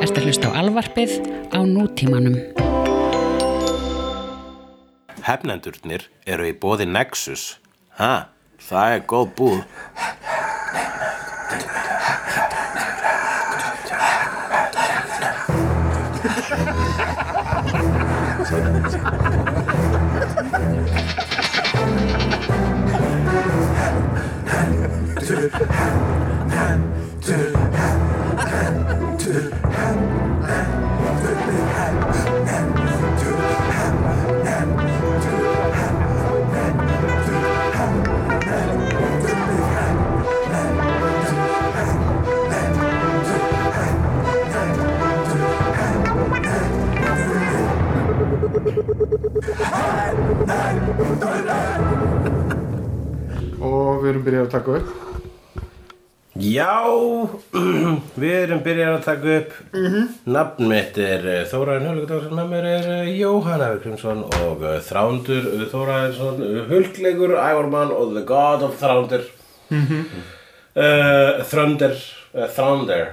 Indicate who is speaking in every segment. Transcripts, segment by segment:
Speaker 1: Ertu að hlusta á alvarpið á nútímanum.
Speaker 2: Hefnendurnir eru í bóði Nexus. Ha, það er góð búð.
Speaker 3: Og við erum byrjað að taka upp
Speaker 2: Já, við erum byrjað að taka upp. Nafn mitt er eh, Þóraðin Hulgdagsson, með mér er eh, Jóhann Evergrimsson og eh, Þrándur Þóraðinsson, Hulgleikur, Ævormann og The God of Þrándur. Mm Þrándur, uh, Þrándur.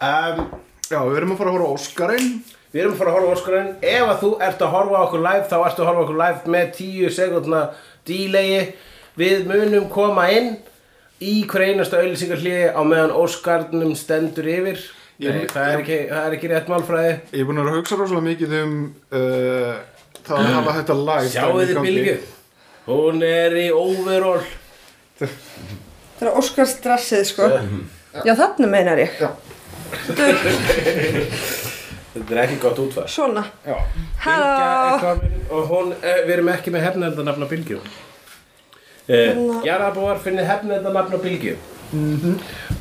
Speaker 2: Um,
Speaker 3: Já, við erum að fara að horfa á Óskarinn.
Speaker 2: Við erum að fara að horfa á Óskarinn. Ef að þú ert að horfa á okkur live þá ertu að horfa á okkur live með 10 sekundna dílegi Við munum koma inn í hver einasta auðlýsingarhliði á meðan Óskarnum stendur yfir.
Speaker 3: Ég-
Speaker 2: Nei, það, er ekki, það er ekki rétt málfræði.
Speaker 3: Ég er búin að vera að hugsa rosalega mikið um uh, það að hafa þetta live
Speaker 2: Sjáu
Speaker 3: dæmi í
Speaker 2: þið
Speaker 3: gangi.
Speaker 2: Bilgu Hún er í overall.
Speaker 4: Það er Óskar stressið sko. Já. Þarna meinar ég.
Speaker 2: Þetta er ekki gott útvar
Speaker 4: Svona. Halló.
Speaker 2: Og hún, uh, við erum ekki með hefnendanafn á Bylgju. Uh, Jarabúar finnir hefnendanafn á Bylgju.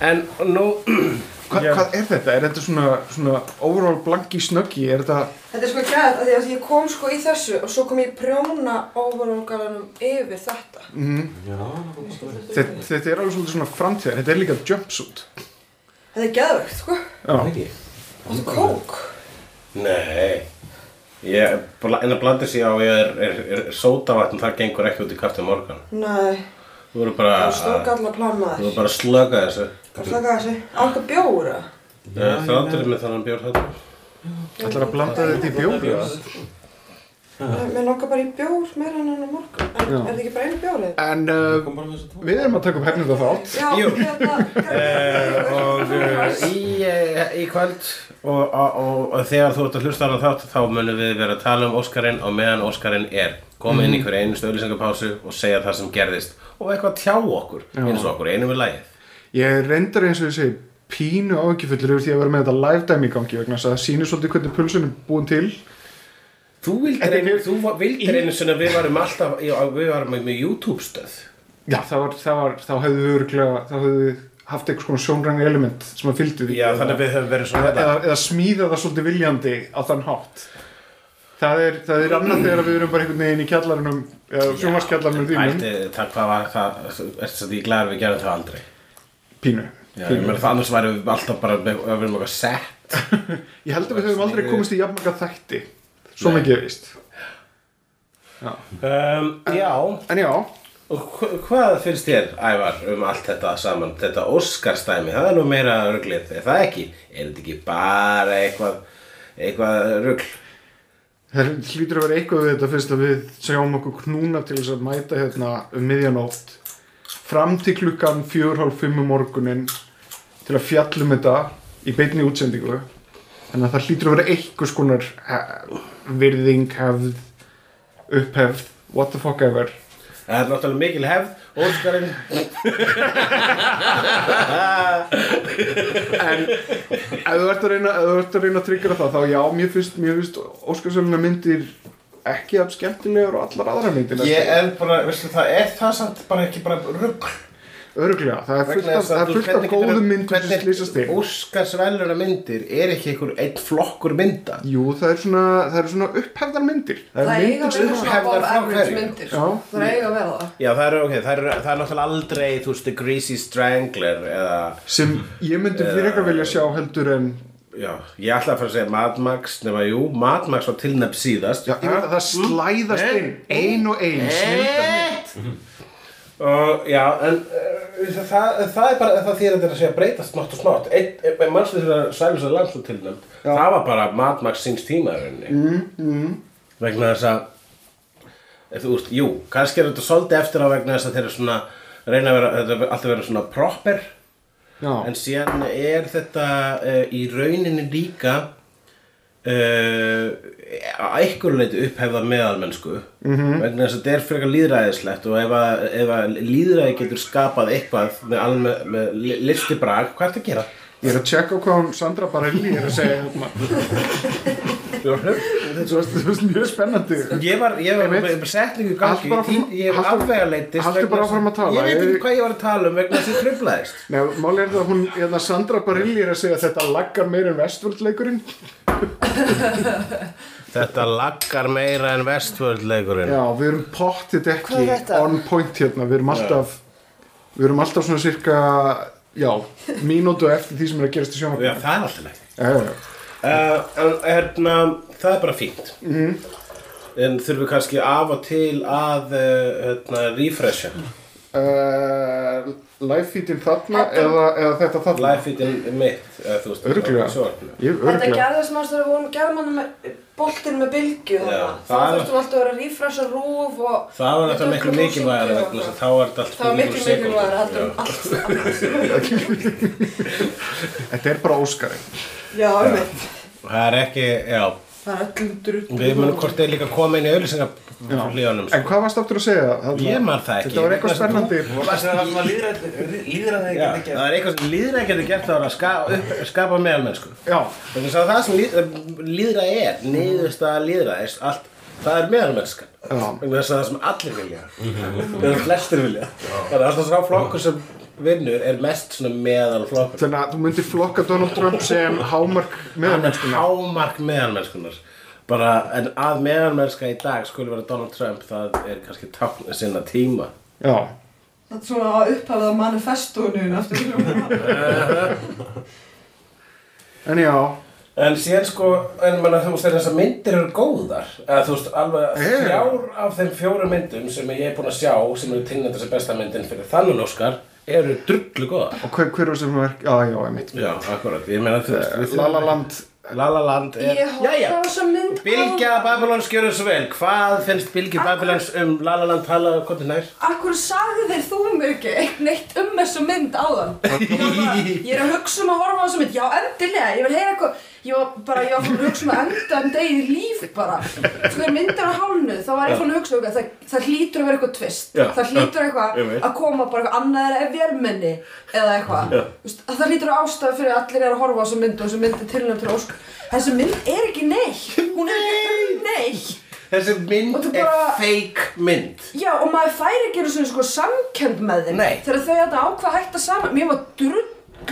Speaker 2: En nú
Speaker 3: Hva,
Speaker 2: Já.
Speaker 3: Hvað er þetta? Er þetta svona, svona overall blanki snöggi? Er þetta
Speaker 4: Þetta er sko gæð að því að ég kom sko í þessu og svo kom ég prjóna overall-galanum yfir þetta.
Speaker 3: Þetta, þetta er alveg svolítið svona framtíðar. Þetta er líka jumpsuit.
Speaker 4: Þetta er geðvögt sko.
Speaker 3: Já,
Speaker 4: Þetta er kók.
Speaker 2: Nei. Ég, en að blanda sig á ég er, er, er sótavatn, það gengur ekki út í kafti morgan.
Speaker 4: Nei,
Speaker 2: Þú voru bara
Speaker 4: það er stórgalla plan
Speaker 2: Þú
Speaker 4: maður
Speaker 2: voru bara að slöka þessu
Speaker 4: Hvað slaka? Á eitthvað bjóra?
Speaker 2: uh, Þráttur með þannig bjór þetta
Speaker 3: ætlar að blanda þetta í bjóri
Speaker 4: Mér langar bara í bjór meira en enn á morgun En
Speaker 3: Já.
Speaker 4: er þetta ekki bara einu bjórið?
Speaker 3: En uh, við erum að taka upp hernið af þátt
Speaker 4: Já, hérna
Speaker 2: uh, Og uh, í, uh, í kvöld og, og, og, og þegar þú ert að hlusta á þátt þá munum við vera að tala um Óskarinn og meðan Óskarinn er koma inn í hverju einu stöðlýsingapásu og segja það sem gerðist og eitthvað tjá okkur eins og okkur einu við lagið
Speaker 3: Ég reyndar eins og ég segi pínu ágjöfullur yfir því að vera með þetta live dæmi í gangi vegna þess að það sýnir svolítið hvernig pulsun er búin til.
Speaker 2: Þú vildir einu,
Speaker 3: er-
Speaker 2: þú vildir einu að við varum alltaf, já, við varum með, YouTube stöð.
Speaker 3: Já, það var, það var, þá hefðu við örglega, þá hefðu við haft eitthvað svona sjónræn element sem að fylgdu því.
Speaker 2: Já, þannig að við höfum verið svona
Speaker 3: eða, eða smíða það svolítið viljandi á þann hátt. Það er, það er annað þegar við erum bara einhvern veginn í kjallarunum sjónvarskjallarunum þínum
Speaker 2: það, hvað var það, er þetta í glæður við gerum það aldrei.
Speaker 3: Pínu,
Speaker 2: Já, ég
Speaker 3: pínu.
Speaker 2: meina það annars væri við alltaf bara með, við erum eitthvað sett.
Speaker 3: Ég held að við höfum aldrei komist í jafnmaka þætti Svo
Speaker 2: Nei.
Speaker 3: mikið er víst
Speaker 2: Um, já,
Speaker 3: En já,
Speaker 2: og hva- hvað finnst þér, Ævar, um allt þetta saman, þetta Óskarstæmi, það er nú meira rugglið, er það ekki? Er þetta ekki bara eitthvað, eitthvað ruggl?
Speaker 3: það hlýtur að vera eitthvað við þetta fyrst að við sjáum okkur knúna til þess að mæta hérna um miðjanótt fram til klukkan fjör hálf fimm um morgunin til að fjallum þetta í beinni útsendingu. Þannig að það hlýtur að vera eitthvað skonar eh, virðing, hefð upphefð, what the fuck ever.
Speaker 2: Það er náttúrulega mikil hefð, Óskarinn,
Speaker 3: en ef þú ert að reyna að reyna að tryggra það þá já, mér finnst, Óskarsvöluna myndir ekki að skemmtilegur og allar aðra myndir
Speaker 2: ég er bara, veistu það, er það samt bara ekki bara ruggl?
Speaker 3: öruglega, það er fullt af, það er fullt af góðum myndum sem slýsast til
Speaker 2: Óskarsveluna myndir er ekki einhver einn flokkur mynda
Speaker 3: jú, það er svona, það er svona upphefðar myndir það
Speaker 4: Það
Speaker 3: er
Speaker 4: eiga
Speaker 3: myndir
Speaker 4: að
Speaker 3: sem
Speaker 4: vera svona average
Speaker 2: hverju?
Speaker 4: myndir
Speaker 3: Já.
Speaker 4: sko. Það eiga að vera það
Speaker 2: Já, það er, okay, það er, það er náttúrulega aldrei, þú veist, The Greasy Strangler eða,
Speaker 3: sem ég myndi fyrir eitthvað vilja sjá heldur en
Speaker 2: já, ég ætla að fara að segja Mad Max nema jú, Mad Max var tilnefn síðast.
Speaker 3: Já, ég veit að það slæðast inn ein og ein snildarmynd.
Speaker 2: og já, en uh, það, það er bara það því að þetta er að segja breytast smátt og smátt. Einn mannslu þegar Lambs var tilnefnd. Það var bara Mad Max síns tíma í rauninni. Mm, mm. vegna þess að eh, þú veist, jú, kannski er þetta svolítið eftir á vegna þess að þeir eru svona reyna að vera, þetta er alltaf vera svona proper
Speaker 3: Já,
Speaker 2: En síðan er þetta uh, í rauninni líka uh, að einhverju leiti upphefða meðalmennsku -hmm. vegna þess að þetta er frekar líðræðislegt og ef að, ef að líðræði getur skapað eitthvað með, alme, með li- listi brag, hvað er þetta að gera?
Speaker 3: ég er að tjekka hvað hún Sandra Barelli er að segja. Þetta er mjög spennandi.
Speaker 2: Ég var, ég var með setningu gangi, ég, ég hef
Speaker 3: haltu-
Speaker 2: afvega leitist
Speaker 3: haltu bara áfram að tala.
Speaker 2: Ég veit
Speaker 3: Ég-
Speaker 2: ekki hvað ég var að tala um vegna þess að ég tröflaðist
Speaker 3: máli er það að hún, hérna Sandra Barilli er að segja að þetta laggar meira en vestvöldleikurinn
Speaker 2: Þetta laggar meira en vestvöldleikurinn
Speaker 3: Já, við erum
Speaker 4: er
Speaker 3: ekki on point hérna, við erum alltaf við erum alltaf svona cirka já, mínútu eftir því sem er að gerast í
Speaker 2: Já,
Speaker 3: sjónvarpinu
Speaker 2: það er alltaf leik
Speaker 3: Já, já, já.
Speaker 2: Uh, en hérna, það er bara fínt
Speaker 3: Mhm.
Speaker 2: En þurfum við kannski af og til að uh, refresha
Speaker 3: Uh, live feedin þarna eða, eða þetta þarna?
Speaker 2: Live feedin mitt
Speaker 4: Þetta gerðist maður þegar við vorum gerðmann með boltinn með bylgju. Þá
Speaker 2: það
Speaker 4: þurftum alltaf að vera að refresha rúf og
Speaker 2: Það var þetta miklu mikilvægara vegna þess að þá er þetta allt
Speaker 4: Það var miklu mikilvægara
Speaker 3: Þetta er bara Óskari
Speaker 4: Já, ég veit
Speaker 2: Það er ekki, já
Speaker 4: Það er öllum drull
Speaker 2: Við munum hvort þeir líka koma inn í auðlýsingarflíðanum
Speaker 3: En hvað varst aftur að segja? Þarna-
Speaker 2: Ég man það ekki.
Speaker 3: Þetta var eitthvað
Speaker 2: að
Speaker 3: spennandi.
Speaker 5: Það sem það sem að líðræði
Speaker 2: Já,
Speaker 5: geti
Speaker 2: það er eitthvað sem líðræði getur gert það að skapa meðalmennsku
Speaker 3: Já,
Speaker 2: Þannig að það sem líð, líðræði er, niðurstaða líðræðis, allt, það er meðalmennskan.
Speaker 3: Já.
Speaker 2: Þannig að það sem allir vilja, eða flestir vilja. Það er alltaf sá flokkur sem vinnur er mest svona meðalflokkur.
Speaker 3: þannig að þú myndir flokka Donald Trump sem hámark
Speaker 2: Hann er
Speaker 3: meðalmennskuna
Speaker 2: hámark meðalmennskunar. Bara, en að meðalmennska í dag skuli vera Donald Trump, það er kannski tákn sinna tíma.
Speaker 3: Já,
Speaker 4: Það er svona að upphafða manifestónu aftur
Speaker 3: en já
Speaker 2: En síðan sko, en manna þú veist þessar myndir eru góðar, eða þú veist alveg
Speaker 3: Hey.
Speaker 2: þrjár af þeim fjórum myndum sem ég er búinn að sjá, sem eru tilnætt þessi besta myndin fyrir þannig Óskar, eru drullu góðar.
Speaker 3: Og hver, hver var sem verk? Já, já, ég mitt
Speaker 2: Já, akkurat, ég meina þú veist við
Speaker 3: La La
Speaker 2: þurfum-
Speaker 3: Land.
Speaker 2: La La Land er,
Speaker 4: Ég horfði á þessa mynd
Speaker 2: Bilgja Babylons gjörðu svo vel, hvað finnst Bilgja Babylons um La La Land? Tala hvort er nær?
Speaker 4: Akkur sagði þér þú mér ekki eitt neitt um þessu mynd áðan? Ég var bara, ég er að hugsa um að horfa á þessu mynd. Já, endilega, ég vil heyra eitthvað Ég var bara, ég var fann að hugsa um að enda um degið líf bara. Sko, er á hálnu þá var ég fann að hugsa um að það, það hlýtur að vera eitthvað tvist
Speaker 2: Já,
Speaker 4: Það hlýtur eitthvað að koma bara eitthvað annað er vélmenni eða eitthvað. Að Það hlýtur að ástæða fyrir að allir er að horfa á þessu mynd og þessu mynd er tilnæmt til Óskar Þessi mynd er ekki neitt. Hún er ekki neitt.
Speaker 2: Þessi
Speaker 4: Og
Speaker 2: mynd
Speaker 4: þú
Speaker 2: er
Speaker 4: bara-
Speaker 2: fake mynd.
Speaker 4: Já, og maður færi ekki einu svona sko samkend með þeim.
Speaker 2: Nei.
Speaker 4: Þegar þau þetta ákvað að hætta saman. Mér var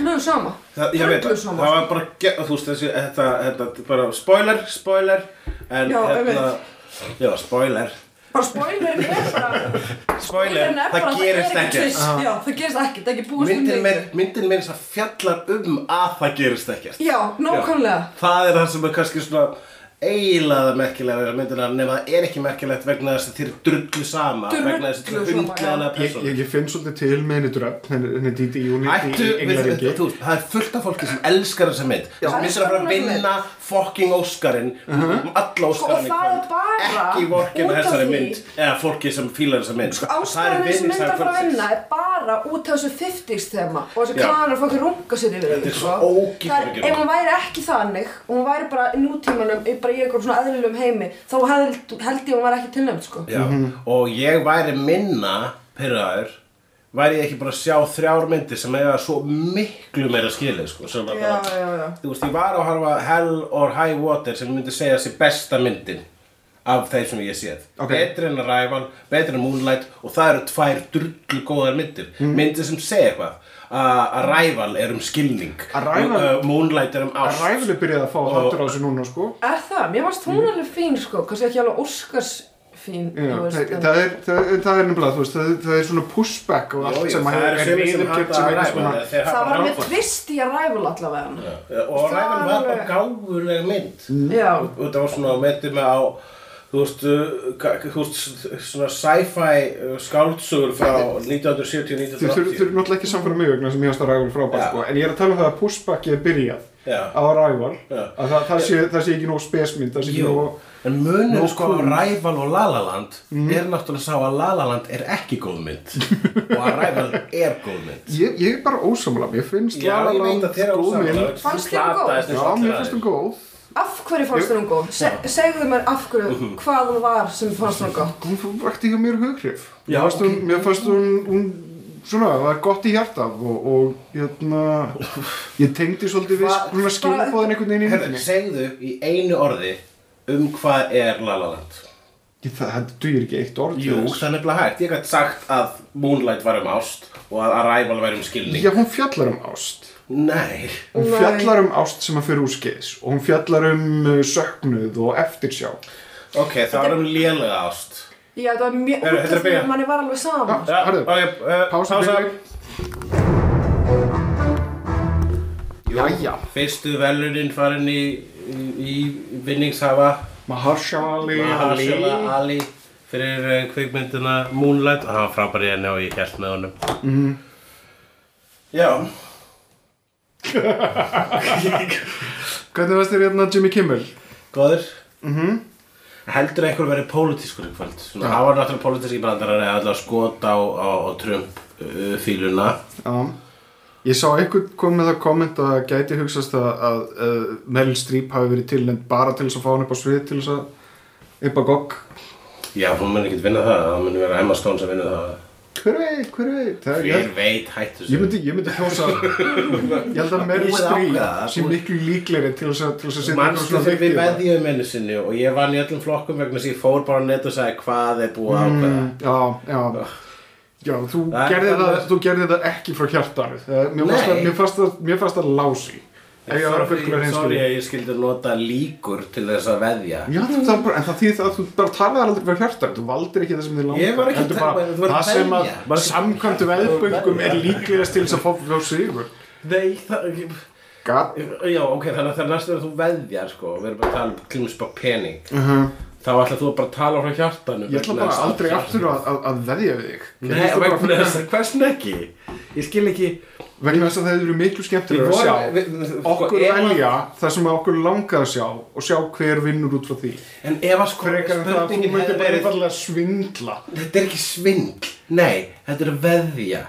Speaker 4: drullu sama.
Speaker 2: Það, ég veit,
Speaker 4: Drullu
Speaker 2: það.
Speaker 4: sama.
Speaker 2: Var bara, þú veist þessi, þetta, þetta, bara spoiler, spoiler En
Speaker 4: Já,
Speaker 2: hérna, já, spoiler.
Speaker 4: Bara spoilerin er bara
Speaker 2: Spoiler,
Speaker 4: spoilerin er bara
Speaker 2: það
Speaker 4: að
Speaker 2: gerist
Speaker 4: er
Speaker 2: ekki.
Speaker 4: Já, það gerist ekki, það er ekki búist um
Speaker 2: Myndin
Speaker 4: mikið.
Speaker 2: minn, myndin minn sem fjallar um að það gerist ekkert.
Speaker 4: Já, nákvæmlega.
Speaker 2: Það er það sem er kannski svona eiginlega merkilega við myndina nema það er ekki merkilegt vegna þess að þér drullu sama
Speaker 4: Drullu
Speaker 2: vegna þess að
Speaker 4: sama,
Speaker 2: þér
Speaker 4: já.
Speaker 2: hundlega
Speaker 3: Ég,
Speaker 2: persónu.
Speaker 3: ég, ég finn svolítið til með henni dröfn henni, henni Didi Júni í Englaríki
Speaker 2: það er fullt af fólki sem elskar þessa mynd. Sem missar að vinna fucking Óskarinn um alla Óskarinn
Speaker 4: og það er bara
Speaker 2: ekki
Speaker 4: af
Speaker 2: þessari mynd eða fólki sem fílar þessa mynd. Það er
Speaker 4: Ástæðan sem mynd að fara að
Speaker 2: vinningshafi
Speaker 4: vinna er bara út af þessu 50s þema og þessu
Speaker 2: Já.
Speaker 4: kanar fólki runga sér yfir sko. Það er- Ef hún væri ekki þannig og hún væri bara í nútímanum í bara í einhverjum svona eðlilegum heimi þá held, held ég að hún væri ekki tilnæmt sko.
Speaker 2: Já, og ég væri minna pyrraður væri ég ekki bara að sjá þrjár myndir sem eiga svo miklu meira skilið sko, sem var
Speaker 4: Já,
Speaker 2: bara,
Speaker 4: já, já.
Speaker 2: þú veist, ég var að horfa Hell or High Water sem myndi segja sér besta myndin af þeir sem ég séð
Speaker 3: Ok.
Speaker 2: betri en Arrival, betri en Moonlight og það eru tvær drullu góðar myndir myndir sem segja eitthvað uh, Arrival er um skilning.
Speaker 3: Arrival-
Speaker 2: uh, Moonlight er um ást.
Speaker 3: Ræfileg byrjaði að fá þáttur á þessu núna sko.
Speaker 4: Er það? Mér varst hún alveg fín sko, kannski ekki alveg Óskars fín
Speaker 3: Já,
Speaker 4: þú veist,
Speaker 3: það,
Speaker 4: en-
Speaker 3: það, er, það, er- það er nefnilega, þú veist, það, það er svona pushback og allt sem
Speaker 2: það eru sumir sem
Speaker 3: viðurkennt
Speaker 2: halda
Speaker 3: sem
Speaker 2: að
Speaker 3: einhvers
Speaker 2: ræfa
Speaker 3: konar-
Speaker 2: þeir
Speaker 4: það var með tvist í að ræful allavega.
Speaker 2: Og
Speaker 4: er
Speaker 2: var bara gáfuleg mynd. Og það var svona að myndi mig á þú veist, uh, þú veist svona sci-fi uh, skáldsögur frá 1970
Speaker 3: Þau þau- þau eru náttúrulega ekki samfæra mig vegna sem ég hans að ræfa frábært
Speaker 2: Já.
Speaker 3: sko, en ég er að tala um það að pushback er byrjað
Speaker 2: Já.
Speaker 3: á Arrival.
Speaker 2: Já.
Speaker 3: að það, það, sé, það sé ekki nóg spesmynd það sé ekki nóg
Speaker 2: en munum sko
Speaker 3: cool.
Speaker 2: Arrival og La La Land er náttúrulega sá að La La Land er ekki góð mynd. Og Arrival er góð mynd.
Speaker 3: Ég, ég er bara ósamlega, mér finnst
Speaker 2: Já,
Speaker 3: La La
Speaker 2: ég veit
Speaker 3: Land
Speaker 2: að þér
Speaker 4: Fannst þér hún góð?
Speaker 3: Já, mér finnst hún góð
Speaker 4: af hverju fannst þér hún góð? Se, segðu mér af hverju,
Speaker 2: Mhm.
Speaker 4: hvað hún var sem fannst hún góð?
Speaker 3: hún vakti hjá mér hughrif.
Speaker 2: Já,
Speaker 3: mér fannst hún,
Speaker 2: ok.
Speaker 3: mér fannst hún, hún svona, það var gott í hjartað og, og hérna ég tengdi svolítið við svona skilabóðin einhvern veginn í myndinni.
Speaker 2: segðu í einu orði um hvað er La La Land.
Speaker 3: Ég- það, það dugir ekki eitt orð
Speaker 2: Jú, það er nefnilega hægt. Ég gæti sagt að Moonlight var um ást og að Arrival var um skilning.
Speaker 3: Já, hún fjallar um ást
Speaker 2: Nei.
Speaker 3: Hún
Speaker 4: Nei.
Speaker 3: fjallar um ást sem að fyrir úr skeiðs og hún fjallar um uh, söknuð og eftirsjá.
Speaker 2: Ok, það var um lélega ást.
Speaker 4: Já, það var mjög,
Speaker 2: þetta er að byrja.
Speaker 4: manni var alveg sama.
Speaker 3: Já.
Speaker 2: Ok, uh,
Speaker 3: pása fyrir. Jæja.
Speaker 2: Fyrstu velunin farin í, í, í vinningshafa.
Speaker 3: Mahershala
Speaker 2: Mahershala Ali fyrir uh, kvikmyndina Moonlight. Og hann var frábær í henni og ég held með honum.
Speaker 3: Mhm.
Speaker 2: Já
Speaker 3: Hvernig varst þér hérna Jimmy Kimmel?
Speaker 2: Góður.
Speaker 3: Mhm.
Speaker 2: Heldur einhver verið pólitískur kvöld. Svona, hann var náttúrulega pólitíski brandarar eða allavega skot á, á, á Trump uh, fíluna.
Speaker 3: Já. Ég sá einhvern kom með það komment að það gæti hugsast að, að, að Meryl Streep hafi verið tilnend bara til þess að fá hann upp á svið til þess að upp á gogg.
Speaker 2: Já, hún mun ekkert vinna það, það mun vera Emma Stone sem vinna það
Speaker 3: Hver veit, hver veit? Það,
Speaker 2: Hver
Speaker 3: ég,
Speaker 2: veit hættu
Speaker 3: ég myndi, ég myndi kjósa Ég held að Meryl Streep
Speaker 2: búið-
Speaker 3: miklu líklegri til þess að, til þess að setja
Speaker 2: Manstu
Speaker 3: eitthvað
Speaker 2: þegar við veðjum einu sinni og ég vann í öllum flokkum vegna þess að ég fór bara net og sagði hvað er búið að ákveða?
Speaker 3: Mm, Já, já Já, þú
Speaker 2: Það er
Speaker 3: gerði, það,
Speaker 2: bara-
Speaker 3: þú gerði það ekki frá Það- það- það- mér fannst það lási Ef ég var að fullkvæða hins
Speaker 2: Sorry að ég skildi nota líkur til þess að veðja.
Speaker 3: Já, það er bara, en það þýð að þú bara talaði aldrei frá hjartanu. Þú valdir ekki það sem þið langar
Speaker 2: Ég var ekki að tala-
Speaker 3: bara,
Speaker 2: þú var að
Speaker 3: Það sem að.
Speaker 2: Bara-
Speaker 3: samkvæmdu veðböngum er líklegast til þess að fá frá sigur.
Speaker 2: Nei, það
Speaker 3: Gat
Speaker 2: Já, ok, þannig að það er næstu að þú veðjar sko. Við erum bara að tala um klímus bara pening.
Speaker 3: Uh
Speaker 2: Þá ætla þú bara að tala frá hjartanu.
Speaker 3: Ég ætla bara aldrei aftur að, að, að veðja við þig.
Speaker 2: Nei,
Speaker 3: bara
Speaker 2: vegna
Speaker 3: fyrir-
Speaker 2: þess að hversin ekki? Ég skil ekki
Speaker 3: Vegna þess að það eru miklu skemmtilega að sjá
Speaker 2: við- við- sko,
Speaker 3: Okkur velja það sem okkur langar að sjá og sjá hver vinnur út frá því.
Speaker 2: En ef að sko
Speaker 3: að þú
Speaker 2: spurningin hefði
Speaker 3: bara
Speaker 2: verið
Speaker 3: svindla.
Speaker 2: Þetta er ekki svindl. Nei, þetta er að veðja.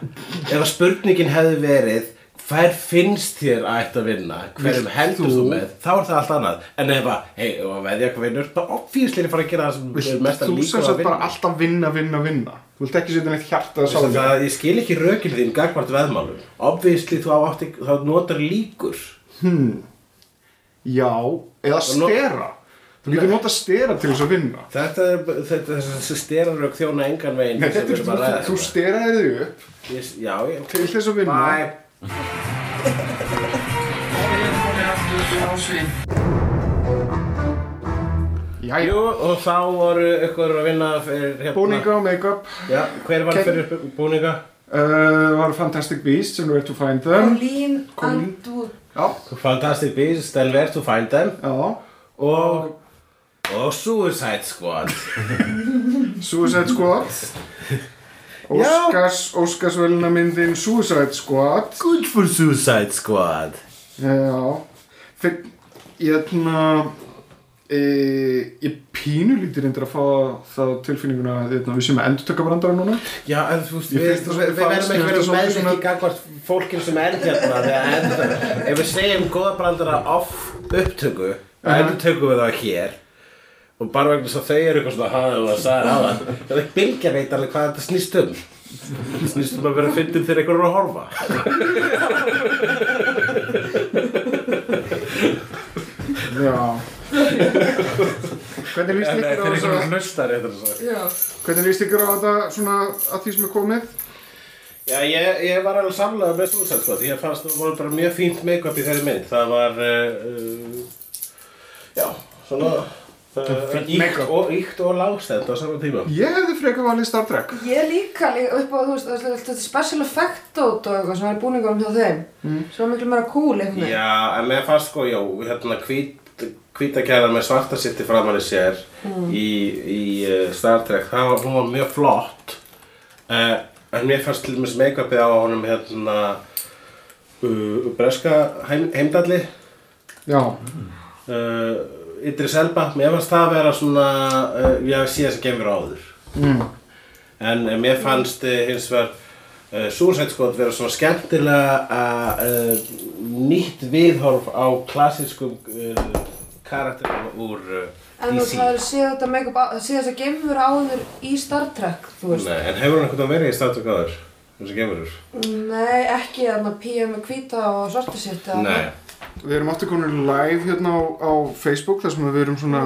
Speaker 2: Ef að spurningin hefði verið Hver finnst þér að ætti að vinna? Hverjum heldur þú
Speaker 3: þú-
Speaker 2: með? Þá er það allt annað. En ef að, hei, ef að veðja hvað vinnur? Þá obvíslega er fara að gera það sem er mest að
Speaker 3: þú
Speaker 2: líka
Speaker 3: sem
Speaker 2: að
Speaker 3: sagt bara
Speaker 2: vinna.
Speaker 3: alltaf vinna, vinna, vinna Þú vilt ekki setja neitt hjarta að sálega
Speaker 2: það, ég skil ekki rökin þín gagvart veðmálum. Obvíslega þú átti, þá notar líkur.
Speaker 3: Já, eða stera. Þú getur nota stera til þess að vinna.
Speaker 2: Þetta er, þetta, þessi sterarök þjóna engan veginn
Speaker 3: Nei,
Speaker 2: sem
Speaker 3: þetta er,
Speaker 2: erum að ræða
Speaker 3: þú,
Speaker 2: hérna.
Speaker 3: steraði þig upp
Speaker 2: Ég- Já, ég
Speaker 3: til þess að vinna.
Speaker 2: Bye
Speaker 3: Jæja,
Speaker 2: Jú, og þá voru ykkur að vinna fyrir hérna.
Speaker 3: Búninga og make-up.
Speaker 2: Já, hver var
Speaker 3: Ken-
Speaker 2: fyrir búninga?
Speaker 3: uh, var Fantastic Beasts and Where to Find Them.
Speaker 4: Colleen. Andrew.
Speaker 3: Já,
Speaker 2: Fantastic Beasts, Then Where to Find Them.
Speaker 3: Já.
Speaker 2: Og, og Suicide Squad.
Speaker 3: Suicide Squad. Óskars, Óskarsvöluna myndin Suicide Squad.
Speaker 2: Good for Suicide Squad.
Speaker 3: Já. Fyr, Ég ætla e, Ég pínu lítið reyndir að fá það tilfinninguna hérna, við sem endur taka brandara núna.
Speaker 2: Já, en þú veist, við,
Speaker 3: það
Speaker 2: við, við verðum ekki verið
Speaker 3: finnst það
Speaker 2: með
Speaker 3: svona-
Speaker 2: ekki gagvart fólkin sem er hérna ef við segjum góða brandara off upptöku
Speaker 3: Aha.
Speaker 2: endur tökum við það hér og bara vegna þess að þau eru eitthvað svona hafði og að sagði á það það er bylgja veit alveg hvað þetta snýst um. Snýst um að vera fyndin þegar einhver er að horfa.
Speaker 3: Já Hvernig líst ykkur á
Speaker 2: þegar einhver
Speaker 3: þessa
Speaker 2: hlustar eitthvað svo
Speaker 4: Já.
Speaker 3: Hvernig líst ykkur á þetta svona að því sem er komið?
Speaker 2: Já, ég, ég var alveg samlega með Suicide Squad Ég fannst það voru bara mjög fínt make-up í þeirri mynd. Það var uh, Já, svona
Speaker 3: mega.
Speaker 2: Íkt og, og lágstend á saman tíma.
Speaker 3: Ég hefði frekar valið Star Trek.
Speaker 4: Ég líka, líka upp á, þú veist, þetta- þetta special effect og eitthvað sem er búningunum hjá þeim. Sem var miklu meira cool veginn.
Speaker 2: Já, en mér fannst sko, já, hérna hvít, hvítakæðan með svarta sitti framan í sér í, í uh, Star Trek, það var, var mjög flott. Uh, en mér fannst til dæmis make-upið á honum hérna uh, breska heim, heimdalli.
Speaker 3: Já,
Speaker 2: uh, Idris Elba, mér fannst það að vera svona, uh, ég hef séð þess að gefur áður.
Speaker 3: Mm.
Speaker 2: En uh, mér fannst uh, hins vegar uh, Suicide Squad vera svona skemmtilega uh, nýtt viðhorf á klassískum uh, karakterum úr uh,
Speaker 4: En þú
Speaker 2: DC.
Speaker 4: það er séð þetta make-up, á- séð þess að gemur áður í Star Trek, þú veist
Speaker 2: Nei, en hefur hann veginn verið í Star Trek áður? Þessi gefurur?
Speaker 4: Nei, ekki þarna PM með hvíta og svarta sitt
Speaker 2: Nei.
Speaker 3: Við erum aftur komin live hérna á, á Facebook þar sem við erum svona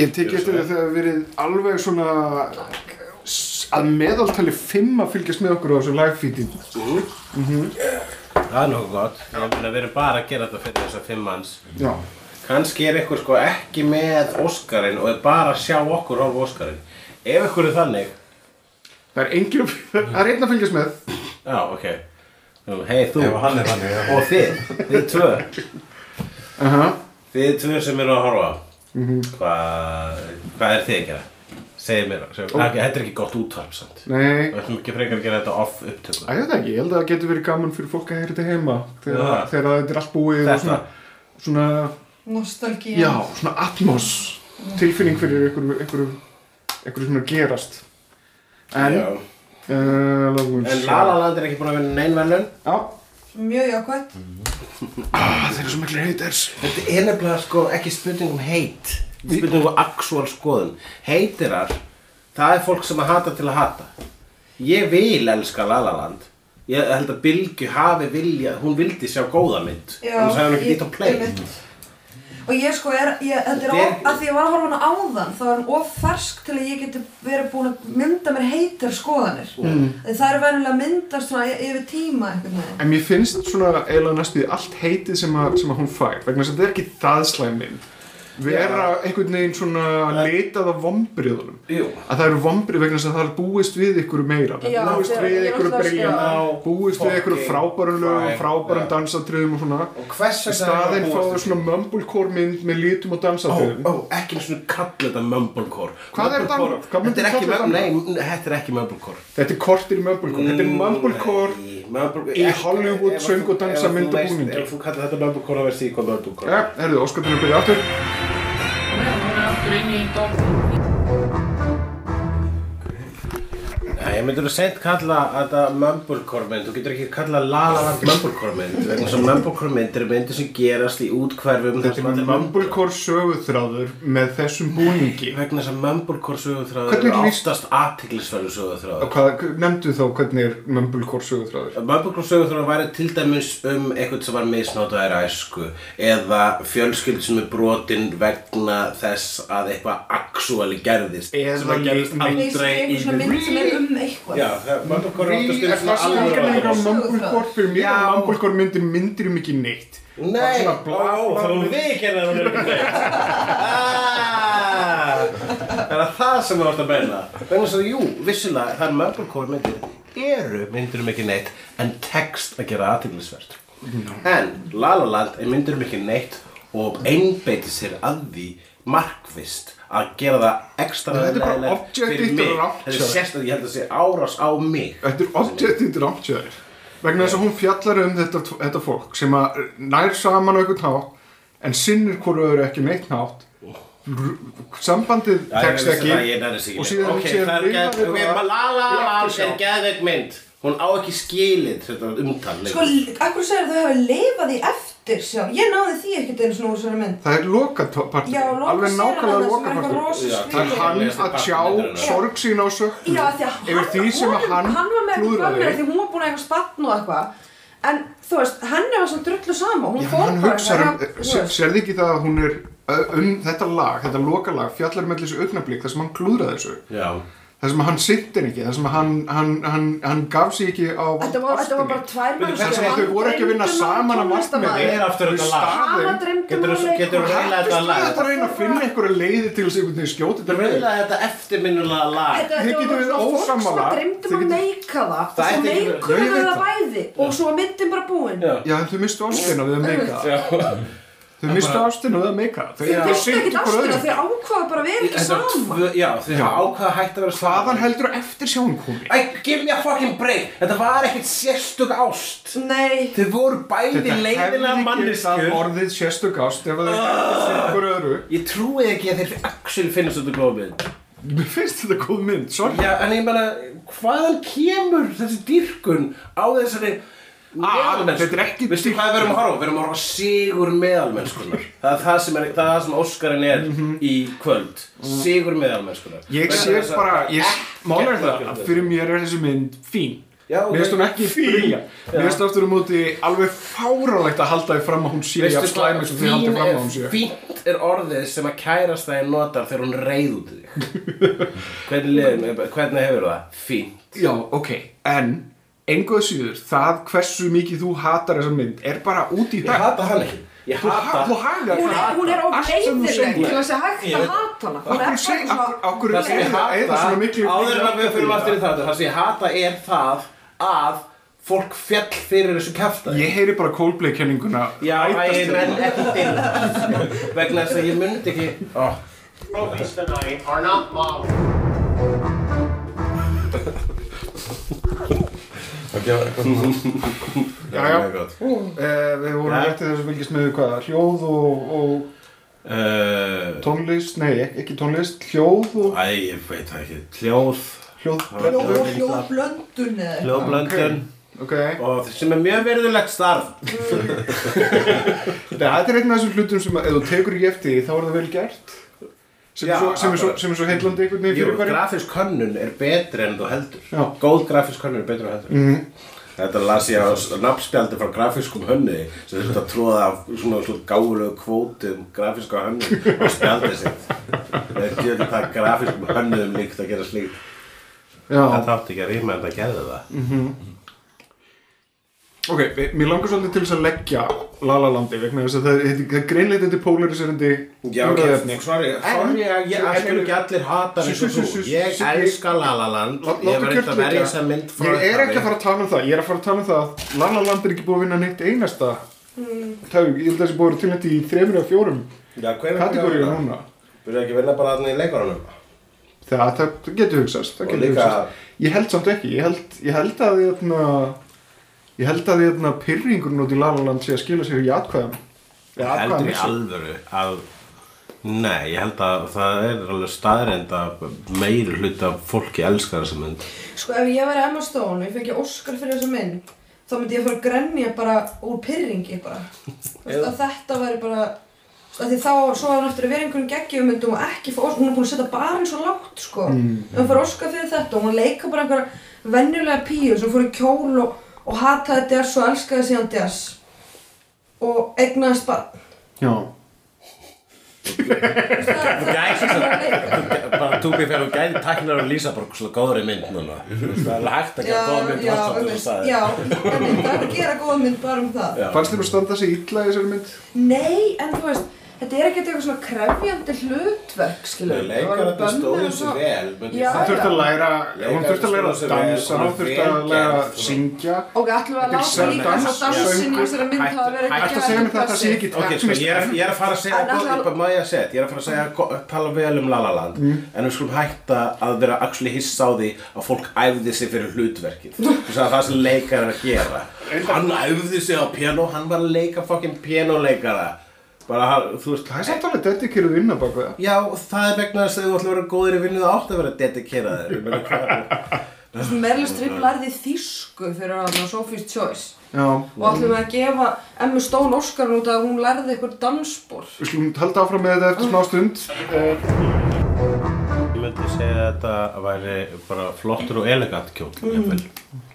Speaker 4: ég
Speaker 3: tekið eftir því að það hefur verið alveg svona að meðaltali fimm að fylgjast með okkur á þessu live feedi
Speaker 2: Það er nokkuð gott. Við erum bara að gera þetta fyrir þessar fimm manns.
Speaker 3: Já,
Speaker 2: Kannski er ykkur sko ekki með Óskarinn og er bara að sjá okkur á Óskarinn. Ef ykkur er þannig,
Speaker 3: það er að, það er einn að fylgjast með
Speaker 2: já, ok. Hei, þú
Speaker 5: Ef hann er þannig, já.
Speaker 2: og þið, þið tvö.
Speaker 3: Aha.
Speaker 2: Þið tvö sem eru að horfa
Speaker 3: Mhm.
Speaker 2: Hvað Hvað er þið að gera? Segðu mér segðu, oh. Þetta er ekki gott útvarp samt.
Speaker 3: Nei,
Speaker 2: Við ætlum ekki frekar að gera þetta off upptöku.
Speaker 3: Að þetta ekki, ég held að það getur verið gaman fyrir fólk að heyra þetta heima þegar,
Speaker 2: Já.
Speaker 3: þegar þetta er allt búið og svona, svona,
Speaker 4: Nostalgía.
Speaker 3: Já, svona atmos tilfinning fyrir einhverju, einhverju, einhverju svona gerast. En,
Speaker 2: Já.
Speaker 3: uh,
Speaker 2: En
Speaker 3: sjá.
Speaker 2: La La Land er ekki búin að vinna neinn velun
Speaker 3: Já,
Speaker 4: Mjög jákvæmt
Speaker 3: ah, þeir eru svo miklu haters.
Speaker 2: Þetta er nefnilega sko ekki spurning um heit Spurning um actual skoðun. Heitirar Það er fólk sem að hata til að hata. Ég vil elska La La Land. Ég held að Bylgju hafi vilja Hún vildi sjá góða mynd. Hún sagði hún ekki dýtt á play.
Speaker 4: einmitt. Og ég sko er, ég, þetta er of, að því ég var að horfa hana áðan þá er hann of fersk til að ég geti verið búin að mynda mér heitar skoðanir. Mm. það er venjulega að myndast svona yfir tíma veginn.
Speaker 3: En mér finnst svona eiginlega næstu því allt heitið sem, að, sem að hún fær vegna þess að þetta er ekki það slæminn vera einhvern veginn svona litað af vombriðunum að það eru vombrið vegna þess að það er búist við ykkur meira. Það
Speaker 4: Já,
Speaker 3: búist
Speaker 4: þegar-
Speaker 3: við
Speaker 4: ég
Speaker 3: ykkur
Speaker 2: skil.
Speaker 3: búist við ykkur frábærum lögum frábærum
Speaker 2: já.
Speaker 3: dansatriðum og svona.
Speaker 2: Og
Speaker 3: í staðinn fá
Speaker 2: það
Speaker 3: þau svona mumblecore mynd með lítum og dansatriðum
Speaker 2: ó, ekki eins og kalla þetta mumblecore
Speaker 3: Hvað er þetta
Speaker 2: Þetta er ekki, er ekki mumblecore
Speaker 3: þetta er kortir í mumblecore þetta er mumblecore í Hollywood söng og dansa
Speaker 2: ef þú
Speaker 3: mynd og
Speaker 2: veist-
Speaker 3: búningi.
Speaker 2: Ef þú kallar þetta þá veist ég hvað er
Speaker 3: herðu, óskarnir að byrja aftur
Speaker 2: Nei, ég myndur að seint kalla þetta mumblecore mynd Þú getur ekki kalla La La Land mumblecore mynd vegna þess að mumblecore mynd er myndir sem gerast í útkverfum þar
Speaker 3: þetta
Speaker 2: sem
Speaker 3: er
Speaker 2: allir mumblecore
Speaker 3: mumblecore söguþráður með þessum búningi.
Speaker 2: Vegna að sögutráður
Speaker 3: Hvernig
Speaker 2: er oftast
Speaker 3: og hvað, nefndu þá hvernig er mumblecore söguþráður?
Speaker 2: Mumblecore sögutráður væri til dæmis um eitthvað sem var misnótaðir æsku eða fjölskyld sem er brotin vegna þess að eitthvað actually gerðist
Speaker 3: Eða
Speaker 2: sem að
Speaker 4: mynd sem er um eitthvað.
Speaker 2: Já, það- Mumblecore er oftast um
Speaker 3: er
Speaker 2: svona
Speaker 3: það
Speaker 2: alvöru
Speaker 3: skilgreining á
Speaker 2: áhrif.
Speaker 3: mumblecore fyrir mér að mumblecore myndir myndir um ekki neitt.
Speaker 2: Nei, ó, það var
Speaker 3: bla.
Speaker 2: við ekki að það var Það er það sem þú ert að beina þess að, jú, vissilega, það er Mumblecore myndir eru myndir um ekki neitt en text að gera aðteglisvert En La La Land er myndir um ekki neitt og einbeiti sér að því markvist að gera það ekstra
Speaker 3: Þetta er bara
Speaker 2: fyrir mig.
Speaker 3: rátt
Speaker 2: Þetta er sérstæð, ég held að sé árás á mig.
Speaker 3: Þetta er objective rámtjöður vegna þess að hún fjallar um þetta, þetta fólk sem að nær saman á einhvern hátt en sinnir hvoru öðru ekki neitt hátt. R- sambandið tekst ekki
Speaker 2: það,
Speaker 3: og síðan,
Speaker 2: Ok, það er
Speaker 3: lifa
Speaker 2: Hún á ekki skilið þetta umtal
Speaker 4: Sko, akkur segir þau hafi lifað í eftir sjá Ég náði því ekkert einu svona úr svona mynd.
Speaker 3: Það er lokapartur
Speaker 4: Já,
Speaker 3: alveg nákvæmlega lokapartur það er hann að sjá sorg sín á söknum.
Speaker 4: Já, því að
Speaker 3: yfir því sem að hann
Speaker 4: hann var með eitthvað
Speaker 3: klúðraði.
Speaker 4: framlega því hún var búin að eitthvað spann og eitthvað. En þú veist, henni var svona drullu sama. Hún
Speaker 3: Já,
Speaker 4: fór
Speaker 3: hann
Speaker 4: bara
Speaker 3: um,
Speaker 4: eitthvað, þú
Speaker 3: sér, sérði ekki það að hún er um þetta lag, þetta lokalag, fjallar með þessu augnablík þar sem hann klúðraði þessu?
Speaker 2: Já,
Speaker 3: Það sem hann sittir ekki, það sem hann, hann, hann, hann gaf sig ekki á
Speaker 4: Þetta var, þetta var bara tvær
Speaker 2: Bíddu,
Speaker 3: Það sem þau voru ekki að vinna saman að
Speaker 4: að
Speaker 3: markmiði?
Speaker 2: Ég er aftur þetta lag. Getur
Speaker 4: að
Speaker 2: þú- reyna þetta lag?
Speaker 3: Þetta er að reyna að finna einhverja leiði til þess að skjóta þetta
Speaker 2: Reyla
Speaker 3: leið
Speaker 2: þetta eftirminnulega lag.
Speaker 3: Þið getur
Speaker 4: svona fólk sem
Speaker 3: ósammála.
Speaker 4: að að meika það
Speaker 2: Það
Speaker 4: við
Speaker 3: veit
Speaker 4: það
Speaker 3: það.
Speaker 4: bæði og svo myndin bara búin.
Speaker 2: Já.
Speaker 3: Já, en þau mistu ástina við að meika það. Þau mistu ástina við að meika það. Þau
Speaker 4: mistu ástina
Speaker 3: öðru.
Speaker 4: þau ákvaða bara að vera ekki
Speaker 2: Þetta
Speaker 4: saman
Speaker 2: Já, þau ákvaða hægt að vera
Speaker 3: Hvaðan heldur þú eftir sjáum komi?
Speaker 2: Æ, give me a fucking break Þetta var ekkert sérstök ást
Speaker 4: Nei,
Speaker 2: Þau voru bæði leiðilega
Speaker 3: getað
Speaker 2: manneskjur
Speaker 3: orðið sérstök ást ef þau eftir hver öðru.
Speaker 2: Ég trúi ekki að þeir actually finnst þetta góð mynd
Speaker 3: Mér finnst þetta góð mynd, sorry.
Speaker 2: Já, en ég meina, hvaðan kemur þessi dýrkun á þessari
Speaker 3: Ah,
Speaker 2: meðalmennsku?
Speaker 3: þetta er ekki
Speaker 2: Veistu hvað við verum að horfa? á? Við verum að horfa á sigur meðalmennskunar Það er það sem, er, það er sem Óskarinn er í kvöld Sigur meðalmennskunar
Speaker 3: Ég
Speaker 2: Vegna
Speaker 3: sé
Speaker 2: þess að
Speaker 3: bara, ég málar það að fyrir mér er þessi mynd fín.
Speaker 2: Já,
Speaker 3: Mér finnst hún ekki
Speaker 2: fín.
Speaker 3: brilja. Mér finnst aftur um móti alveg fárálegt að halda því fram að hún sé
Speaker 2: Veistu
Speaker 3: jafn slæmi sem þið haldið
Speaker 2: fín
Speaker 3: fram að
Speaker 2: er,
Speaker 3: hún sé.
Speaker 2: fínt er orðið sem að kærastæðin notar þegar hún reyð út í þig Hvernig, liðum, hvernig hefur það? Fínt
Speaker 3: Já, ok, en enguð síður, það hversu mikið þú hatar þessa mynd er bara út í
Speaker 2: Ég
Speaker 3: það.
Speaker 2: hata hann ekki. Ég hata
Speaker 3: hagar
Speaker 4: hún er, er ógeiðileg
Speaker 3: segir.
Speaker 4: til þess að hægt
Speaker 2: Ég
Speaker 4: að hata hana. Hún er bara
Speaker 2: ég
Speaker 3: svona
Speaker 2: Áður en að við fyrir aftur í það Það sem ég hata er það að fólk fjall fyrir þessu kæfta
Speaker 3: Ég heyri bara Coldplay-kenninguna
Speaker 2: Já, ég menn ekki til Vegna þess að ég myndi ekki ó,
Speaker 6: Tonight are not models.
Speaker 3: Já, já. Eh, Við vorum réttið þess að fylgjast með hvað, hljóð og, og
Speaker 2: Uh,
Speaker 3: tónlist, nei, ek- ekki tónlist, hljóð og
Speaker 2: Æ, ég veit það ekki. Hljóð.
Speaker 3: Hljóð
Speaker 2: Hljóð-
Speaker 4: Hljóðblöndun
Speaker 2: Hljóðblöndun
Speaker 3: Ok,
Speaker 2: Og sem er mjög verðulegt starf.
Speaker 3: Þetta er einn af þessum hlutum sem að ef þú tekur ekki eftir því, þá er það vel gert sem er svo, sem er svo,
Speaker 2: akkurat.
Speaker 3: sem er svo heillandi einhvern veginn fyrir hverju.
Speaker 2: grafísk hönnun er betri en þú heldur.
Speaker 3: Já.
Speaker 2: Góð grafísk hönnun er betri en þú heldur.
Speaker 3: Mhm.
Speaker 2: Þetta las ég á nafnspjaldi frá grafískum hönni sem þurfti að tróða af svona, svona gáulegu kvótum grafíska hönnun á spjaldi sitt. Það er gjöld það grafískum hönnuðum líkt að gera slíkt. Það
Speaker 3: Já,
Speaker 2: þátti ekki að rýma en það gerði það
Speaker 3: ok, mér langar svolítið til þess að leggja La La Landi vegna þess að það er, það er greinleitt þetta polariserandi
Speaker 2: Já, ok, sorry að ég
Speaker 3: En-
Speaker 2: ætlum ekki allir hata og
Speaker 3: sú,
Speaker 2: þú. Ég elska La La Land
Speaker 3: Lá-
Speaker 2: Ég var eitthvað að verja
Speaker 3: liggja.
Speaker 2: þessa mynd frá
Speaker 3: Ég er ekki að fara að tala um það, ég er að fara að tala um það að La La Land er ekki búið að vinna neitt einasta Tæg, ég held að þessi búið að vera tilnætt í þremur eða fjórum
Speaker 2: það?
Speaker 3: núna.
Speaker 2: Byrjaði ekki að vinna bara þarna í leikarunum
Speaker 3: Það, það, það getur hugsast, það
Speaker 2: Og
Speaker 3: Ég held samt ekki, ég held, ég held að ég, ég held að ég pyrringurinn út í La La Land sé að skila sér í atkvæðum. Eða
Speaker 2: heldur í alvöru að Nei, ég held að það er alveg staðreind að meiri hluti af fólki elskar þessa mynd.
Speaker 4: Sko ef ég væri Emma Stone og ég fengi Oscar fyrir þessa mynd þá myndi ég að fara að grenja bara úr pyrringi bara. Að þetta væri bara að því þá svo var hann eftir að vera einhverjum geggjumyndum og ekki fá Oscar, hún er búin að setja barinn svo lágt sko. Mm. ef hann fær Oscar fyrir þetta og hún leika bara einhverja venjulega píu sem fór í kjól og, og hataði Dess og elskaði síðan Dess og eignaðist barn
Speaker 3: Já,
Speaker 4: Þú leika.
Speaker 2: Bara túbi fyrir og gæði tæknar og lýsa bara svona góðri mynd núna Það er alveg hægt að gera góða mynd
Speaker 4: já, það er að gera góða mynd bara um það
Speaker 2: Já.
Speaker 3: fannst þér að standa sig illa í þessari mynd?
Speaker 4: Nei, en þú veist, þetta er ekkert eitthvað svona krefjandi hlutverk, skilur
Speaker 2: Leikararnir stóðu sig vel
Speaker 3: Hún þurfti að læra, hún þurfti að læra að dansa,
Speaker 2: hún
Speaker 3: þurfti að læra að syngja.
Speaker 4: Ok, ætlum við að
Speaker 3: Þetta
Speaker 4: láta líka þess að dansin í þessari mynd hafa verið
Speaker 3: Hættu að segja mér þetta sé ekki
Speaker 2: Ok, sko, ég er, að fara að segja, má ég að segja, ég er að fara að segja, go- tala vel um La La Land, en við skulum hætta að vera actually hissa á því að fólk æfði sig fyrir hlutverkið. Þú sagði er. Bara, þú veist,
Speaker 3: Það er samt alveg dedikeruð vinna bak við það
Speaker 2: Já, það er vegna þess að þú ætla að vera góður í vinnu, það átt að vera dedikeraður. Ég meina, hvað er-
Speaker 4: Meryl Streep lærði þýsku fyrir að Sophie's Choice
Speaker 3: Já,
Speaker 4: og ætlum við að gefa Emma Stone Oscar út að hún lærði eitthvað dansspor
Speaker 3: við skulum halda áfram með þetta eftir smá stund
Speaker 2: Ég myndi segja að þetta væri bara flottur og elegant kjól mm.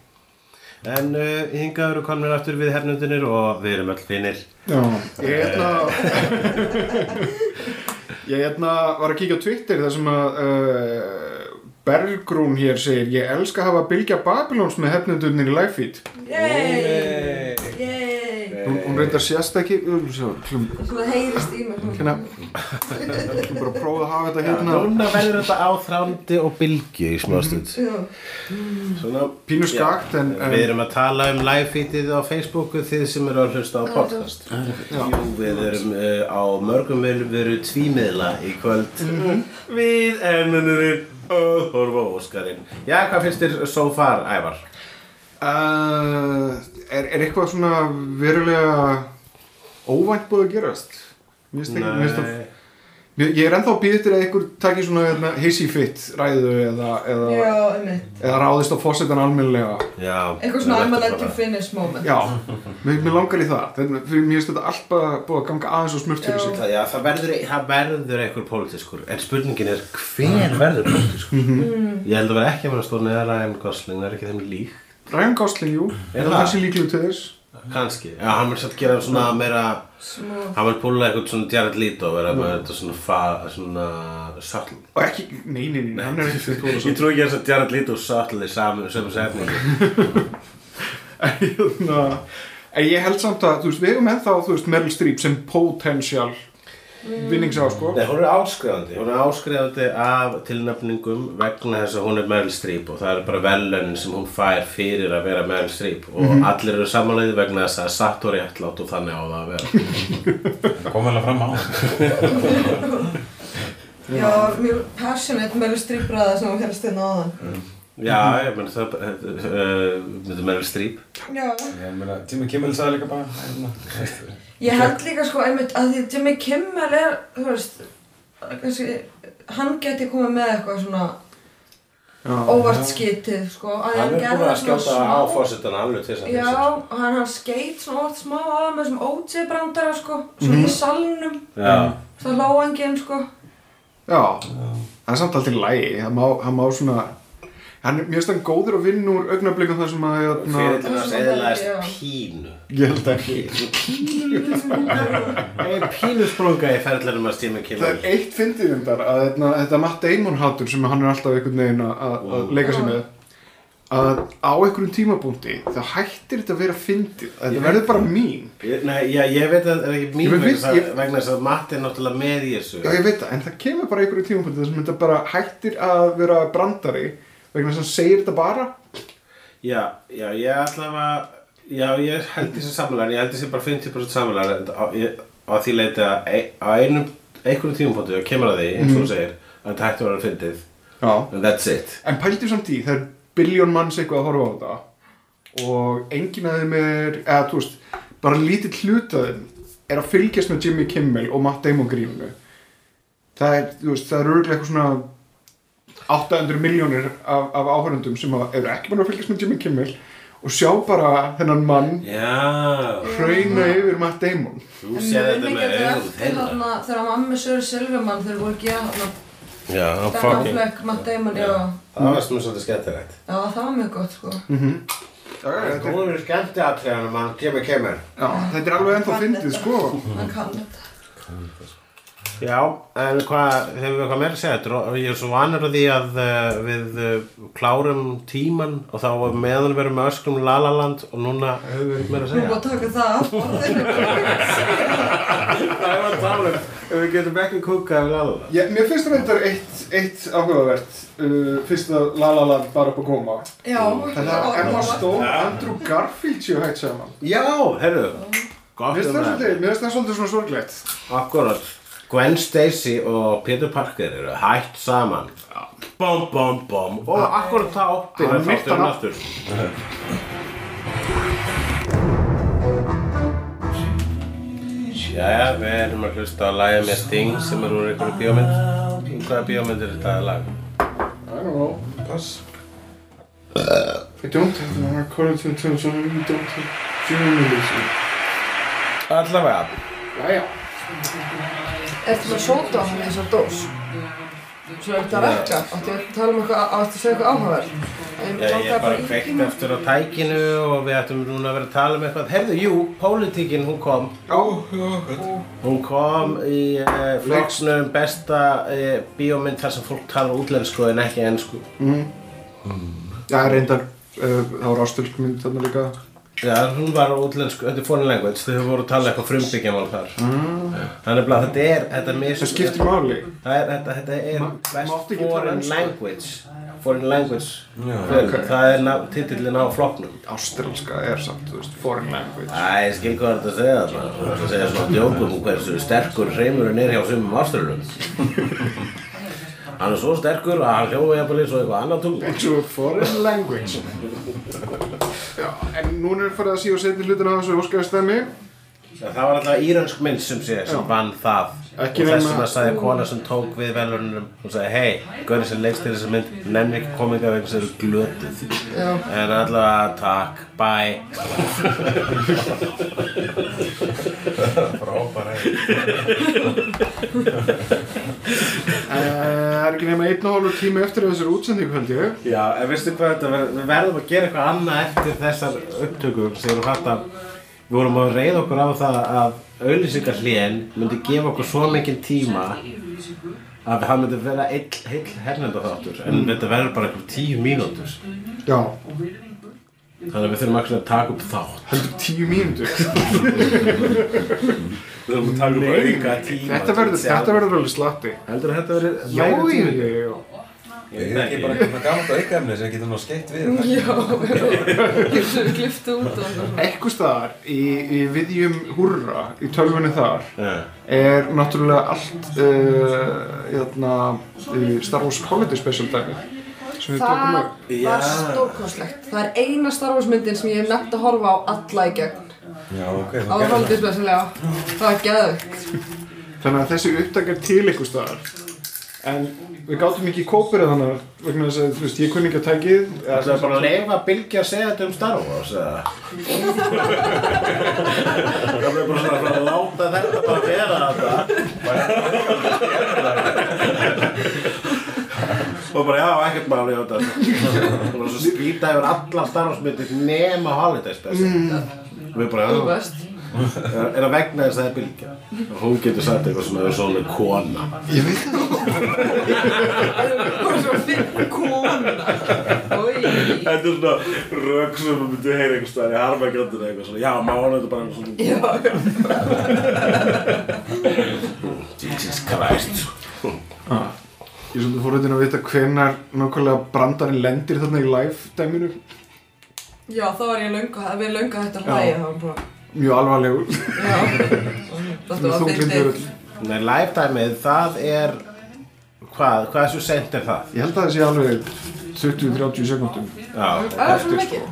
Speaker 2: En uh, hingað eru komnir aftur við hernundinir og við erum öll finir
Speaker 3: Já, ég hérna Ég hérna var að kíkja á Twitter þar sem að uh, Bergrún hér segir Ég elska að hafa bylgja Babylons með hefnendurnir í live feed
Speaker 4: Yey! Yey!
Speaker 3: Hún, hún reyndar sést ekki um,
Speaker 4: Svo það heyrist í mér svona.
Speaker 3: Hérna. Hlum bara að prófa að hafa þetta hérna.
Speaker 2: Núna verður þetta á þrándi og bylgju í smástund
Speaker 4: Já.
Speaker 2: Svona
Speaker 3: Pínu skakt en,
Speaker 2: Við erum að tala um live feedið á Facebooku þið sem eru að hlusta á podcast. Jú, við erum uh, á mörgum við erum tvímiðla í kvöld. Við ennunurinn að horfa á Óskarinn. Já, hvað finnst þér so far, Ævar?
Speaker 3: uh, er, er eitthvað svona verulega óvænt búið að gerast? Mér finnst það Ég er ennþá býða eftir að einhver taki svona hérna, hissi fitt ræðu eða, eða,
Speaker 4: Já, einmitt.
Speaker 3: eða ráðist á fórsetan almennilega.
Speaker 2: Já
Speaker 4: Eitthvað svona
Speaker 2: það
Speaker 4: I'm a let you finish moment.
Speaker 3: Já, mér, mér langar í það. Mér finnst þetta allt bara búið að ganga aðeins og smurt fyrir sig.
Speaker 2: Það, já, það verður, það verður einhver pólitískur. En spurningin er hver verður pólitískur? Ég held að vera ekki að vera stóð neðar Ryan Gosling Það er ekki þeim lík
Speaker 3: Ryan Gosling, jú,
Speaker 2: Er
Speaker 3: er
Speaker 2: það?
Speaker 3: það þessi líklu til þess.
Speaker 2: Kanski, já, hann vil satt gera svona meira. Hann vil púla eitthvað svona Jared Leto Vera með þetta svona fa, svona Subtle.
Speaker 3: Og ekki, nei, nei, nei, hann er ekki
Speaker 2: Ég trú ekki að að Jared Leto og Subtle er saman Saman setningu.
Speaker 3: Hérna, En ég held samt að, þú veist, við hefum ennþá, þú veist, Meryl Streep sem potential vinningsá, sko.
Speaker 2: Nei, hún er áskrifandi Hún er áskrifandi af tilnefningum Vegna þess að hún er Meryl Streep Og það er bara velun sem hún fær fyrir að vera Meryl Streep Og allir eru samanlega vegna þess að satt og réttlátt Og þannig á það að vera.
Speaker 5: Það kom vel að fram á.
Speaker 4: Já, mjög passionate með strípraða sem hún helst inn á þann.
Speaker 2: Já, ég menn það uh, Þetta er Meryl Streep
Speaker 4: Já.
Speaker 5: Ég meina, Tími Kimmel sagði líka bara hérna,
Speaker 4: Ég held líka sko einmitt að því Jimmy Kimmel er, þú veist, kannski, hann geti komið með eitthvað svona
Speaker 3: Já,
Speaker 4: óvart skitið, sko.
Speaker 2: Hann er búin að
Speaker 4: svona
Speaker 2: skjóta á fórsetan alveg til þess að
Speaker 4: Já,
Speaker 2: hlusta.
Speaker 4: hann, hann skeit svona óvart smá það með þessum OJ brandara, sko, svona í salnum,
Speaker 2: Já,
Speaker 4: það lóanginn, sko.
Speaker 3: Já, það er samt alltaf lægi, hann má, hann má svona hann, er- Mér finnst hann góður að vinna úr augnablikum þar sem að, hérna,
Speaker 2: fyrirlina
Speaker 4: Já.
Speaker 2: eðlaðist pínu.
Speaker 3: Ég held ekki.
Speaker 2: Ein pínu sprunga í ferðlunum að Stephen
Speaker 3: Það
Speaker 2: Kimmel
Speaker 3: er eitt fyndið um þar að hérna, þetta Matt Damon hattur sem hann er alltaf einhvern veginn að- að að leika sér með að á einhverjum tímabúndi þá hættir þetta að vera fyndið. Að þetta verður bara mín.
Speaker 2: Ég- Nei, já, ég veit að það er ekki mín
Speaker 3: veit-
Speaker 2: vegna þess að-
Speaker 3: ég-
Speaker 2: vegna þess að Matti er náttúrulega með í þessu.
Speaker 3: Já ég veit það, en það kemur bara einhverjum tímabúndi þar sem þetta bara hættir að vera brandari vegna þess að hann segir þetta bara.
Speaker 2: Já, já, ég að Já, ég held þessi samanlega Ég held þessi bara 50% samanlega á, ég- á því leiti að ei- á einum einhverjum tímapunktu og kemur að því eins og þú segir að þetta hætti að vera fyndið. And that's it.
Speaker 3: En pældu samt í, það er biljón manns eitthvað að horfa á þetta og enginn að þeim er, eða þú veist, bara lítið hlutaðum er að fylgjast með Jimmy Kimmel og Matt Damon grífunu. Það er, þú veist, það er örgulega eitthvað svona 800 miljónir af, af áhörundum sem að, eru ekki búin að fylgjast með Jimmy Kimmel og sjá bara þennan mann
Speaker 2: Já,
Speaker 3: hrauna yfir Matt Damon.
Speaker 2: þú séð þetta með auðvitað þeirra
Speaker 4: þarna þegar mammi Söru Silverman þeir voru ekki að Affleck, Matt Damon, já.
Speaker 2: Það var svona svolítið skemmtilegt
Speaker 4: Já, það var mjög gott, sko.
Speaker 3: Já, þetta er,
Speaker 2: Hún er skemmti aðtræðan mann kemur kemur
Speaker 3: já, þetta er alveg ennþá fyndið, sko.
Speaker 4: Hann kann þetta.
Speaker 2: Já, en hvað, hefur við eitthvað meira að segja? Ég er svo vanur að því að uh, við uh, klárum tíman og þá var meðan við erum með öskrum Lalaland og núna hefur við meira að segja.
Speaker 4: búið að taka það af borðinu.
Speaker 2: Það er að tala um, ef við getum ekki kúkað við Lalaland.
Speaker 3: Já, mér finnst það reyndar eitt, eitt áhugavert uh, fyrst að La La Land var upp að koma
Speaker 4: Já,
Speaker 3: Þannig að Emma Stone og Andrew Garfield séu hægt saman
Speaker 2: Já, herru, um
Speaker 3: það
Speaker 2: það.
Speaker 3: mér finnst það svolítið svona sorglegt
Speaker 2: Akkurat, Gwen Stacy og Peter Parker eru hætt saman. Bom, bom, bom. Og akkurat þá byrjar
Speaker 3: Hann myrti
Speaker 2: þátturinn
Speaker 3: hann
Speaker 2: aftur. Jæja, við erum að hlusta á lagið með Sting sem er úr einhverju bíómynd. Hvaða bíómynd er þetta lag?
Speaker 3: I don't know Pass I don't have the according to the terms of you don't have journalism
Speaker 2: Allavega.
Speaker 3: Jæja
Speaker 4: Ertu með sóta á hann eins og dós? Svo eftir að rekka, áttu að tala um eitthvað, áttu að segja eitthvað áhugavert
Speaker 2: Já, ég er bara kveikt aftur á tækinu og við ættum núna að vera að tala um eitthvað. Herðu, jú, pólitíkin, hún kom. Hún kom í uh, flokksnum besta uh, bíómynd þar sem fólk tala útlensku en ekki ennsku.
Speaker 3: já, reyndar, uh, það var ástölkmynd þarna líka.
Speaker 2: Já, hún var útlensku, þetta er foreign language, þau voru að tala eitthvað frumbyggjamal þar. Mm. Þannig að þetta er, þetta er mis...
Speaker 3: Það skiptir máli.
Speaker 2: Það er, þetta, þetta er
Speaker 3: Ma-
Speaker 2: best foreign language. Foreign language.
Speaker 5: Já.
Speaker 2: Film.
Speaker 3: Ok.
Speaker 2: Það er titillinn á flokknum.
Speaker 3: Ástralska er samt, þú veist, foreign language.
Speaker 2: Æ, ég skil hvað þetta segja þarna. Þú veist að segja svona djókum um hversu sterkur hreimurinn er hjá sumum ástralum. Hann er svo sterkur að hann hljóði jafnvel eins og eitthvað annað tungl.
Speaker 3: Eins og foreign language. Já, en núna er farið að síða og setja hlutin á þessu óskæðastæmi.
Speaker 2: Það var alltaf írönsk mynd sem sé sem vann það.
Speaker 3: Ekki
Speaker 2: og þess
Speaker 3: nema-
Speaker 2: vegna sagði kona sem tók við velunum og sagði hei, Gauri sem leikst til þessa mynd nefnir ekki kominga vegna sem eru glötuð.
Speaker 4: Já.
Speaker 2: En allavega takk, bye.
Speaker 5: Frábæra
Speaker 3: Eh, Það er ekki nema einn og hálfur tími eftir þessari útsendingu held ég.
Speaker 2: Já, en veistu hvað þetta verður, við verðum að gera eitthvað annað eftir þessar upptökur sem við fatt að við vorum að reyða okkur á það að auðlýsingarhlén myndi gefa okkur svo mikinn tíma að það myndi vera eitt heill hernenda þáttur en þetta verður bara eitthvað tíu mínútur
Speaker 3: Já,
Speaker 2: þannig að við þurfum að taka upp þátt
Speaker 3: heldur tíu mínútur.
Speaker 2: Við þurfum að taka upp auka tíma
Speaker 3: Þetta verður, þetta verður alveg slatti.
Speaker 2: Heldur að þetta verður
Speaker 3: Já, já, já, já.
Speaker 5: Ég er ekki bara eitthvað gammalt aukaefni sem getur nú skeitt við
Speaker 4: Já, getur við kliftu út.
Speaker 3: Ekkur staðar í, í viðjum húrra í tölvunni þar
Speaker 2: Já.
Speaker 3: er náttúrulega allt uh, uh, Star Wars Holiday Special dæmi sem við tókum
Speaker 4: Það.
Speaker 2: Já.
Speaker 4: var stórkostlegt. Það er eina Star Wars myndin sem ég hef nefnt að horfa á alla í gegn.
Speaker 5: Já, ok,
Speaker 4: Á
Speaker 5: þú gerði
Speaker 4: Holiday Special, já. Það var geðvögt.
Speaker 3: Þannig að þessi upptak er til ykkur staðar en við gátum ekki kópirið þannig vegna þess að þú veist, ég kunni ekki að tækið
Speaker 2: Það er bara að leifa Bylgja að segja þetta um Star Wars eða? Það er bara svona að láta þetta bara vera þetta Og bara já, ekkert máli á þetta Og bara svo skrýta yfir allar Star Wars myndir nema Holiday Special Við bara,
Speaker 4: Þú veist.
Speaker 2: er það vegna þess að það er Bylgja? Og hún getur sagt eitthvað svona svona kona.
Speaker 3: Ég veit það.
Speaker 4: Bara svo fyrir kona.
Speaker 2: Þetta er svona rög sem þú myndir heyra einhvers staðar í harmagjöndinu eitthvað svona. Já, má hann þetta bara svona. Jesus Christ.
Speaker 3: Ég er svolítið fórhundin að vita hvenar nákvæmlega brandarinn lendir þarna í live dæminu
Speaker 4: Já, þá var ég löngu, það við löngu hægt að hlæja, það var bara,
Speaker 3: mjög alvarlegur
Speaker 4: já. Þetta var
Speaker 3: þú
Speaker 4: fyndið.
Speaker 3: glindur
Speaker 2: Nei, lifetimeið, það er Hvað, hvað svo sent er það?
Speaker 3: Ég held að það sé alveg 20-30 sekundum
Speaker 2: Já,
Speaker 4: Það er svo mikið.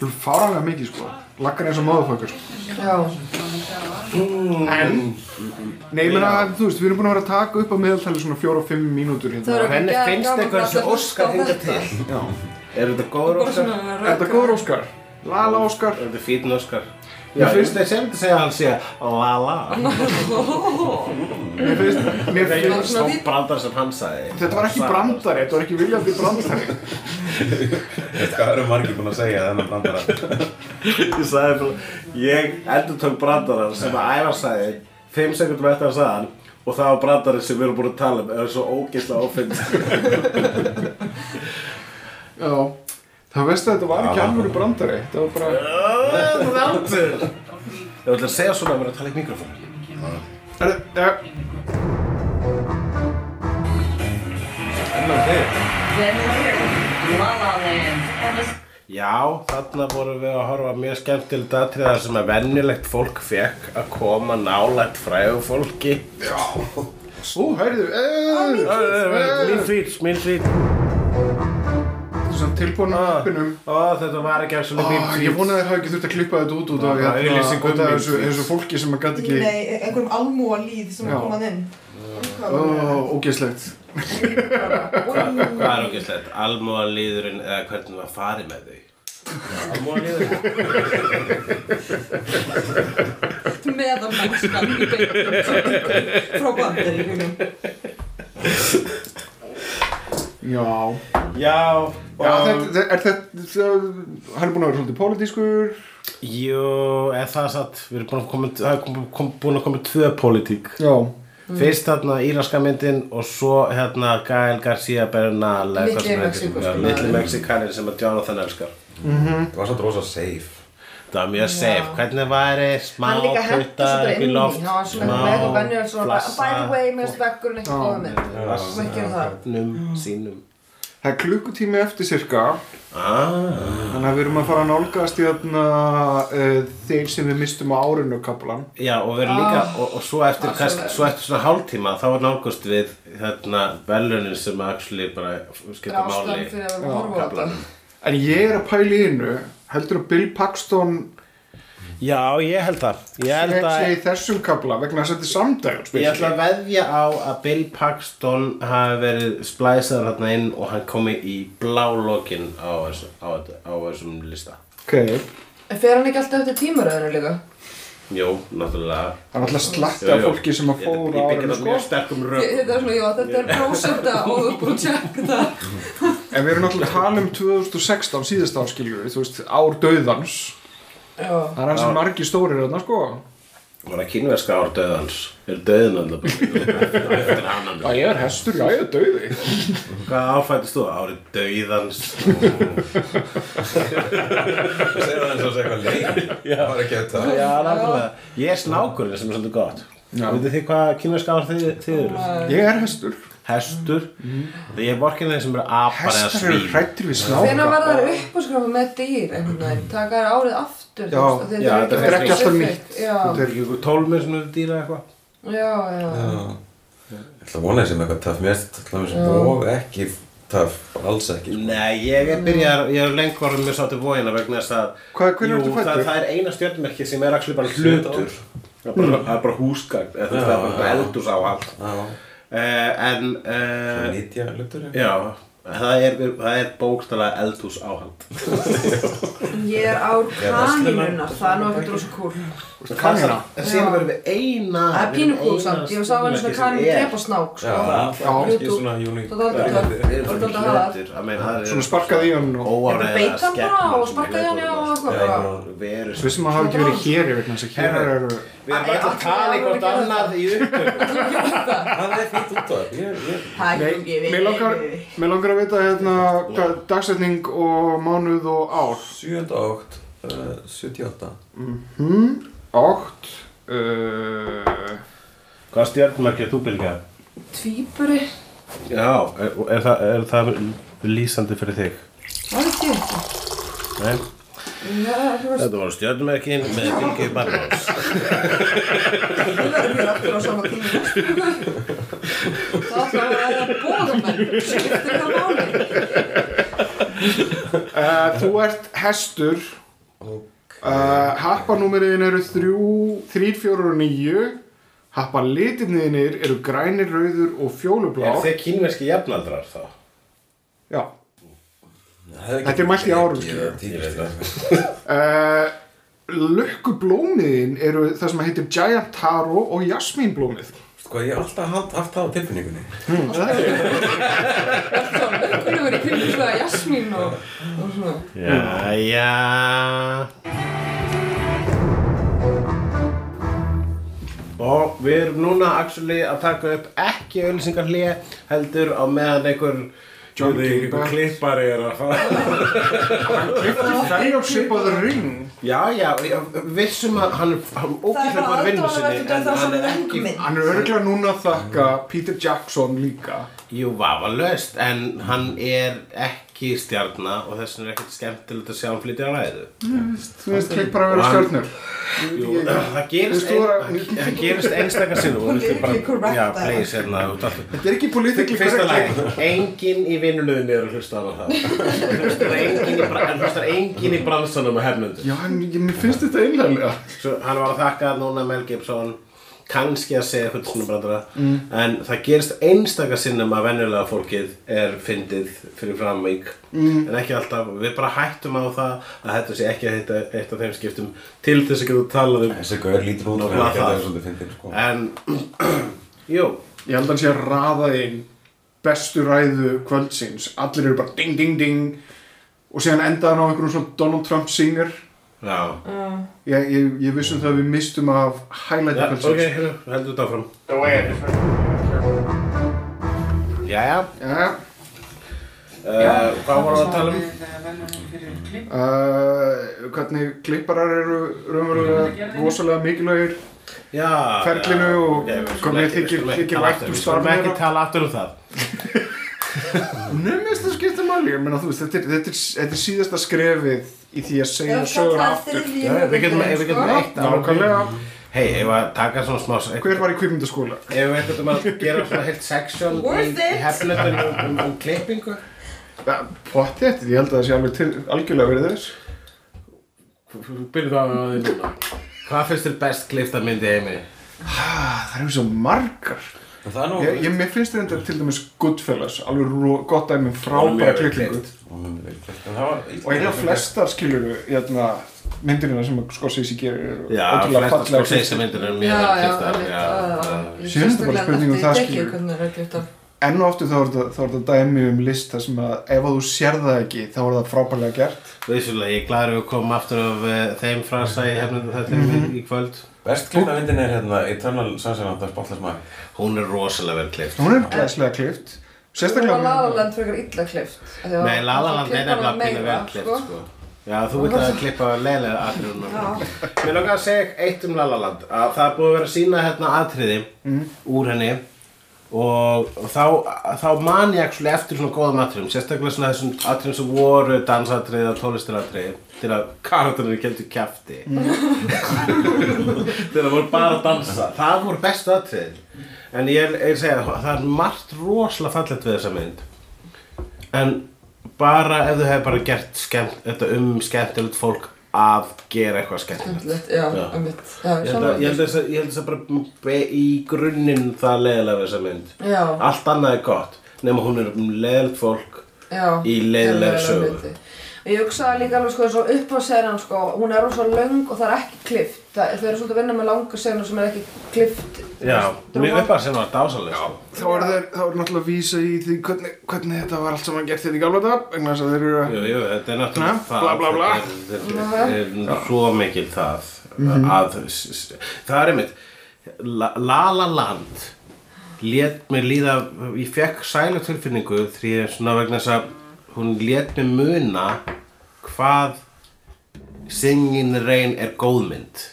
Speaker 3: Það er fáranlega mikið sko Laggar eins og maðurfakar sko
Speaker 4: Já.
Speaker 3: En Nei, ég meina, þú veist, við erum búin að vera að taka upp á meðaltali svona 4-5 mínútur
Speaker 4: Það
Speaker 3: hérna
Speaker 4: eru
Speaker 2: henni
Speaker 4: ekki
Speaker 2: finnst
Speaker 4: gaman
Speaker 2: eitthvað
Speaker 4: að
Speaker 2: sem
Speaker 4: hlusta
Speaker 2: Óskar
Speaker 4: á þetta.
Speaker 2: Er þetta góður Óskar?
Speaker 4: svona
Speaker 3: Er þetta góður Óskar? Lala Óskar
Speaker 2: Er þetta fítn Óskar?
Speaker 3: Mér
Speaker 2: Já,
Speaker 3: finnst-
Speaker 2: finnst þeir sem þetta segja að hann sé la la
Speaker 3: Mér finnst, mér
Speaker 4: Það er
Speaker 3: finnst
Speaker 4: svona
Speaker 2: Stók
Speaker 4: fínn.
Speaker 2: brandar sem hann sagði
Speaker 3: Þetta var ekki brandari, þetta var ekki viljandi brandari
Speaker 5: hvað eru margir búin að segja þennan brandara?
Speaker 2: Ég sagði bara Ég endur tók brandarar sem að Ævar sagði 5 sekundum eftir að sagði hann Og það var brandarinn sem við erum búin að tala um Er svo ógeðslega ófinn
Speaker 3: Já. Það veist að þetta var ekki alvöru brandari. Þetta var bara
Speaker 2: Það er aldur Ég ætla að segja svona að vera að tala í mikrofón.
Speaker 3: Er, ja,
Speaker 2: Já, þarna vorum við að horfa á mjög skemmtilegt atriða sem að vennilegt fólk fekk að koma nálægt fræðu fólki.
Speaker 3: Ó, heyrðu eh,
Speaker 2: Mín svít, mín svít.
Speaker 3: Þetta svona tilbúin á appinum
Speaker 2: Ó, þetta var ekki eins og mín
Speaker 3: Ó,
Speaker 2: svít.
Speaker 3: Ég vona að þið hafa ekki þurft að klippa þetta út út af þessu,
Speaker 2: tweets.
Speaker 3: þessu fólki sem að gæti ekki
Speaker 4: Nei, einhverjum almúa líð sem er komað inn.
Speaker 3: Ó, ógeðslegt
Speaker 2: Hvað er okkurslegt? Almúalíðurinn eða hvernig var farið með þau? Almúalíðurinn?
Speaker 4: Meðan mennskan í beinum frá bandaríkunum.
Speaker 3: Já,
Speaker 2: Já,
Speaker 3: Já þetta, er þetta, hann er búin að vera svolítið pólitískur.
Speaker 2: Jú, eða það er satt Við erum búin að koma, það er kom, kom, búin að koma tvö pólitík.
Speaker 3: Já,
Speaker 2: Fyrst þarna íraska myndin og svo hérna Gael García Bernal eða
Speaker 4: Litli
Speaker 2: hvað sem að Jonathan elskar.
Speaker 5: Það var svo rosa safe
Speaker 2: Það var mjög safe, hvernig smá loft?
Speaker 4: var mér finnst veggurinn ekki góða mynd Má ekki gera það.
Speaker 2: Num sínum.
Speaker 3: Það er klukkutími eftir cirka
Speaker 2: ah.
Speaker 3: Þannig að við erum að fara að nálgast í þarna uh, þeir sem við mistum á árinu kaplan.
Speaker 2: Já, og við erum líka,
Speaker 4: Ah.
Speaker 2: og, og svo eftir,
Speaker 4: Ah,
Speaker 2: kannski,
Speaker 4: svo
Speaker 2: eftir svona hálftíma þá er nálgust við hérna velunin sem actually bara skipta máli.
Speaker 4: að að þetta.
Speaker 3: En ég er að pæla í innu heldur að Bill Paxton
Speaker 2: Já, ég held það Ég held
Speaker 3: sé
Speaker 2: að
Speaker 3: í þessum kapla vegna þess að þetta er samdægum
Speaker 2: Ég ætla að veðja á að Bill Paxton hafi verið splæsaður hérna inn og hann komi í blá lokin á, á, á þessum lista.
Speaker 3: Ok,
Speaker 4: fer hann ekki alltaf eftir tímaröðinu líka?
Speaker 2: Jú, náttúrulega.
Speaker 3: það er alltaf slatti af fólki sem að fóra
Speaker 2: ég byggja
Speaker 3: árinu
Speaker 2: það mjög
Speaker 3: sko.
Speaker 4: Þetta er svona, já, þetta er prósenta og búin að tjekka það
Speaker 3: En við erum náttúrulega að tala um 2016 síðast áskiljur Þú veist, ár döðans
Speaker 4: Já.
Speaker 3: Það er hans sem margir stórir þarna sko.
Speaker 2: Var það kínverska ár döðans? Er döðin alltaf
Speaker 3: ég er hestur, já, ég er döði
Speaker 2: Hvað áfættist þú? Árið döðans.
Speaker 5: Það segir það eins og segja eitthvað leið. Það var ekki þetta
Speaker 2: Já, náttúrulega. Ég er snákurinn sem er svolítið gott. Vitið þið hvað kínverska ár þið, þið eru?
Speaker 3: Ég er hestur
Speaker 2: Hestur. Ég er vorkinn þeir sem eru apar eða
Speaker 3: Hestar eru
Speaker 2: svín.
Speaker 3: hrættir við snáka
Speaker 4: var það upp að skráfa með dýr? Einhvern veginn? Taka þær árið aftur,
Speaker 3: Já,
Speaker 4: þú veist,
Speaker 2: já,
Speaker 4: þetta
Speaker 2: þetta er
Speaker 3: ekki alltaf nýtt. Þetta
Speaker 2: Er ekki tólmið sem eru dýra eitthvað?
Speaker 4: já, já.
Speaker 5: Ég ætla að vona þessi með eitthvað töff. Mér og ekki bara Alls ekki sko.
Speaker 2: Nei, ég er byrjar, ég er lengur orðin mjög sátt í vógina vegna þess að Jú, það, það er eina stjörnmerki sem er actually bara hlutur. Það er bara, það bara húsgagn eða þú veist, það er bara eldús á allt.
Speaker 5: Já,
Speaker 2: En, uh,
Speaker 5: nýtja hlutur
Speaker 2: já, það er, það er bókstælega eldús áhald.
Speaker 4: Ég er ár kanínunar, það er nú ekkert rosa cool
Speaker 3: Kanina
Speaker 2: En síðan verðum við eina
Speaker 4: Það er pínu
Speaker 2: eina
Speaker 4: samt, ég sá hann svona kanínu drepa snák, sko.
Speaker 5: Það er svona
Speaker 4: Það
Speaker 2: það
Speaker 3: sparkaði í hann og
Speaker 4: Ég
Speaker 2: óáreiða
Speaker 4: beita hann bara og sparkaði
Speaker 2: við
Speaker 4: hann á
Speaker 3: Svo sem að hafa ekki verið hér yfir þess að hér eru
Speaker 2: Við erum öll að tala í hvort annað í upptöku
Speaker 5: Það er fínt út á það
Speaker 3: mér langar, að vita hérna hvað dagsetning og mánuð og ár
Speaker 5: 7. átt uh, 78
Speaker 3: hmm, Átt uh,
Speaker 2: Hvað stjörnmerki er þú bylgja?
Speaker 4: Tvíburi,
Speaker 2: Já, er, er, það, er það lýsandi fyrir þig?
Speaker 4: það ég ekki
Speaker 2: Nei? Þetta voru stjörnmerkin með bylgju barnás
Speaker 4: það verður mér aftur á sama tíma. Það ætla að vera bóðamenn Skiptir það máli?
Speaker 3: Uh, Þú ert hestur. Uh, Happanúmeriðin eru 3, 3, 4 og 9 Happalitirniðinir eru grænir, rauður og
Speaker 2: Er
Speaker 3: fjólublár
Speaker 2: þið kínverski jafnaldrar þá?
Speaker 3: Já Þetta er mælt í árum, uh, Lukkublómiðin eru það sem heitir Giant Taro og Jasmínblómið.
Speaker 5: Sko ég hef alltaf haft, haft það á tilfinningunni.
Speaker 4: Það er kunni verið kringum svona jasmín og, og svona.
Speaker 2: Jæja Og við erum núna actually að taka upp ekki auðlýsingar hlið heldur á meðan einhver
Speaker 3: John
Speaker 2: Einhver klippari er að fara.
Speaker 3: Fellowship of the Ring.
Speaker 2: Já, já, vissum að hann er hann
Speaker 4: bara
Speaker 2: vinnu sinni en hann er ekki.
Speaker 3: Hann er örgulega núna að þakka Peter Jackson líka.
Speaker 2: Jú, vafalaust, en hann er ekki stjarnar og þess vegna er ekkert skemmtilegt að sjá hann flytja á ræðu
Speaker 3: Þú veist, klipp bara að vera
Speaker 2: Og
Speaker 3: stjörnur.
Speaker 2: Jú, það gerist,
Speaker 3: Þú veist, þú
Speaker 2: það gerist einstakar sinnum og bara,
Speaker 4: correct
Speaker 2: já,
Speaker 4: það.
Speaker 2: please, hérna, þú ert alltaf
Speaker 3: Þetta er ekki correct.
Speaker 2: lagi, enginn í vinnulegðinni er að hlusta á það. Hlustar en hlustar enginn í bransanum að hefnundu
Speaker 3: Já, en ég, mér finnst þetta einlega
Speaker 2: Svo hann var að þakka núna Mel Gibson kannski að segja eitthvað svona brandara en það gerist einstaka sinnum að venjulega fólkið er fyndið fyrir framvík mm. en ekki alltaf, við bara hættum á það að þetta sé ekki eitt, eitt af þeim skiptum til þess að geta talað um
Speaker 5: Þessi gaur lítur út að
Speaker 2: það.
Speaker 5: geta svolítið fyndin sko.
Speaker 2: En, jú.
Speaker 3: Ég held að hann sé að raða inn bestu ræðu kvöldsins. Allir eru bara ding ding ding. Og síðan endaði hann á einhverjum svona Donald Trump singer
Speaker 2: Já,
Speaker 3: ég, ég, ég vissum það að við mistum af highlighti
Speaker 2: Já ok,
Speaker 3: kvöldsins
Speaker 2: hérna, heldur þetta áfram. Jæja,
Speaker 3: Já,
Speaker 2: uh, hvað vorum við að tala um?
Speaker 3: uh, hvernig klipparar eru raunverulega rosalega mikilvægir.
Speaker 2: Já,
Speaker 3: Ferlinu
Speaker 2: já,
Speaker 3: og
Speaker 2: ok, við
Speaker 3: hvað
Speaker 2: skulum
Speaker 3: mér
Speaker 2: ekki- við
Speaker 3: þykir-
Speaker 2: skulum ekki
Speaker 3: þykir
Speaker 2: tala
Speaker 3: vænt
Speaker 2: aftur-
Speaker 3: um
Speaker 2: Við skulum
Speaker 3: starf
Speaker 2: ekki
Speaker 3: þeirra.
Speaker 2: tala aftur um það
Speaker 3: Finnst það skipta máli. Ég meina þú veist, þetta er, þetta, er, þetta er síðasta skrefið í því að segja sögur aftur.
Speaker 2: Já, við getum, við getum eitt
Speaker 3: Nákvæmlega,
Speaker 2: Hei, ef að taka svona smá
Speaker 3: hver var í kvikmyndaskóla?
Speaker 2: Ef við eitthvað að gera svona heilt section í,
Speaker 4: it.
Speaker 2: hefnöldin um, um, klippingu.
Speaker 3: Ja, Pottið, ég held að það sé alveg til, algjörlega verið þess.
Speaker 2: Byrjum það á því núna. Hvað finnst þér best klifta myndi heimi?
Speaker 3: ah, Það eru svo margar
Speaker 5: nú...
Speaker 3: ég, ég, Mér finnst þetta til dæmis Goodfellas alveg ró, gott dæmi um frábæra
Speaker 2: klippt.
Speaker 5: Og var...
Speaker 3: og eiginlega flestar skilur hérna, myndirina sem Scorsese gerir
Speaker 2: Já,
Speaker 3: ótrúlega
Speaker 2: flesta
Speaker 3: fallega
Speaker 2: Scorsese myndir er
Speaker 4: Já,
Speaker 2: mjög vel
Speaker 4: já,
Speaker 2: kliftar
Speaker 4: einmitt, já, já.
Speaker 3: Síðan er þetta bara spurning um það, skilur. Enn og aftur þá er þetta- dæmi um lista sem að ef að þú sér það ekki þá er það frábærlega gert
Speaker 2: Vissulega, ég gladur að koma aftur af uh, þeim frasa í hefnöldin þetta
Speaker 3: Mhm.
Speaker 2: í kvöld
Speaker 5: Best klipta myndin er hérna Eternal Sunshine of the Spotless Mind.
Speaker 2: Hún er rosalega vel klift
Speaker 3: hún er glæslega klift sérstaklega
Speaker 4: var La La
Speaker 3: með
Speaker 4: Land frekar illa klift. af því að
Speaker 2: Nei, La La Land er nefnilega vel klift
Speaker 4: sko.
Speaker 2: sko. Já, þú vilt að klippa leiðlega atriðum Mér langar að segja eitt um La La Land að það er búið að vera að sína hérna atriði úr henni og, og þá, þá man ég actually eftir svona góðum atriðum sérstaklega svona þessum atriðum sem voru dansatriði og tólistaratriði til að karakterinu keldu kjafti. Til að voru bara að dansa. Það voru bestu atriðin. En ég er, ég segja það er margt rosalega fallegt við þessa mynd. En bara ef þú hefur bara gert skemmt, þetta um skemmtilegt fólk að gera eitthvað skemmtilegt.
Speaker 4: Skemmtilegt, já,
Speaker 2: Já.
Speaker 4: einmitt. Já,
Speaker 2: Ég held að- þess að ég held þess að bara í grunninn það leiðilega við þessa mynd.
Speaker 4: Já,
Speaker 2: Allt annað er gott, nema hún er um leiðilegt fólk
Speaker 4: já.
Speaker 2: í leiðilegri
Speaker 4: Leiðilega
Speaker 2: sögu.
Speaker 4: hluti. Ég hugsaði líka alveg sko, svo upp á senan sko, hún er rosa löng og það er ekki klift. Það, þau eru svolítið að vinna með langa senur sem er ekki klift.
Speaker 2: Já, mér upp að sem var dásaleg. sko.
Speaker 3: þá er þeir þá er náttúrulega að vísa í því hvernig, hvernig þetta var allt saman gert þetta í gamla dag vegna þess að þeir eru að
Speaker 2: Jú, jú, þetta er náttúrulega það.
Speaker 3: bla, bla, bla.
Speaker 2: Þetta er, er, er svo mikil það að, s- s- það er einmitt, La La La Land lét mér líða, ég fekk sæla tilfinningu því að svona vegna þess að hún lét mér muna hvað Singin' Rain er góðmynd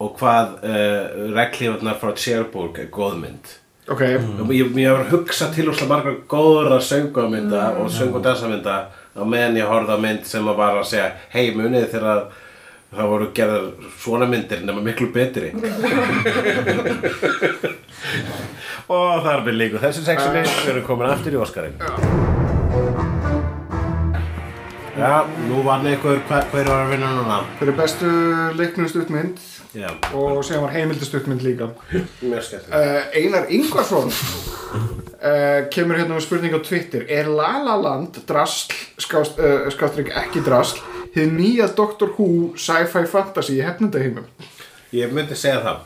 Speaker 2: og hvað uh, reglífarnar frá Cherbourg er góðmynd.
Speaker 3: ok,
Speaker 2: Mm. Ég, ég var að hugsa til úrslega margar góðra söngumynda og söng- og dansamynda á meðan ég horfði á mynd sem að var að segja hei munið þegar það voru gerðar svona myndir nema miklu betri. Og það er við líka þessu sexinni við erum komin aftur í Óskarinn Já, nú vann ykkur hver, hver var að vinna núna?
Speaker 3: Þeir eru bestu leiknum stuttmynd
Speaker 2: Já,
Speaker 3: og síðan var heimildi stuttmynd líka.
Speaker 2: Mjög skemmt
Speaker 3: uh, Einar Ingvarsson uh, kemur hérna með spurning á Twitter. Er La La Land drasl skást, uh, skástrík ekki drasl þið nýja Doctor Who sci-fi fantasy í hefnundaheimum
Speaker 2: Ég myndi segja það.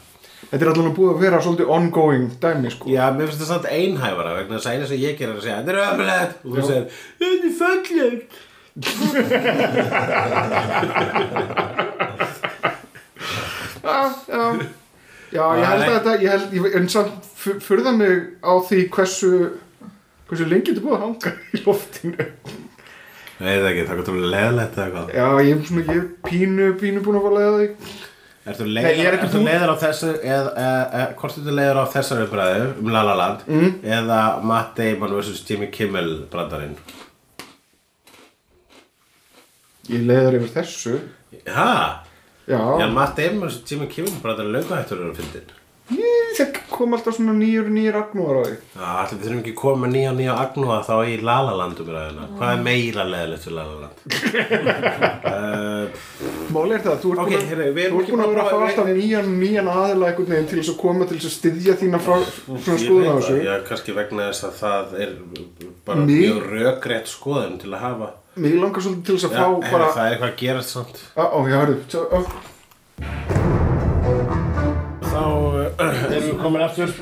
Speaker 3: Þetta er allavega búið að vera svolítið ongoing dæmi sko.
Speaker 2: Já, mér finnst það samt einhæfara vegna þess að eina sem ég gerir er að segja Þetta er öfulegt og þú segir Þetta er fallegt
Speaker 3: Já, já. Já, ég held að þetta, ég held, ég, en samt furða mig á því hversu hversu lengi þetta er búið að hanga í loftinu.
Speaker 2: Nei, það ekki, það er komið leðlegt eða eitthvað.
Speaker 3: Já, ég er svona, er pínu, pínu búin að ég er
Speaker 2: leiður,
Speaker 3: ekki
Speaker 2: ertu leiður á þessu eða, hvort ertu leiður á þessar umræðu um La La Land
Speaker 3: Mm.
Speaker 2: eða Matt Damon vs. Jimmy Kimmel brandarinn
Speaker 3: Ég leiðar yfir þessu.
Speaker 2: Ha?
Speaker 3: Já,
Speaker 2: Já, Matt Damon vs. Jimmy Kimmel brandarinn löngu hættur eru að fyndin
Speaker 3: það kom alltaf svona nýjur, nýjur agnúar á því.
Speaker 2: Já, allir við þurfum ekki að koma nýja og nýja agnúa þá í La La Land umræðuna Hvað er meira leiðilegt við La La Land? uh,
Speaker 3: Máli er það, þú ert
Speaker 2: Ok,
Speaker 3: búin að, ert
Speaker 2: ekki
Speaker 3: búin að
Speaker 2: bara
Speaker 3: vera að fá
Speaker 2: að-
Speaker 3: alltaf nýjan, nýjan aðila einhvern veginn til þess að koma til þess að styðja þína frá svona skoðun á þessu.
Speaker 2: Já, kannski vegna þess að það er bara
Speaker 3: Mig-
Speaker 2: mjög rökrétt skoðun til að hafa
Speaker 3: Mér langar svolítið til þess að
Speaker 2: Já,
Speaker 3: fá bara
Speaker 2: það er eitthvað að gerast samt.
Speaker 3: Á, á, já, hörðu, svo, ó,
Speaker 2: Þá uh, erum við komin aftur.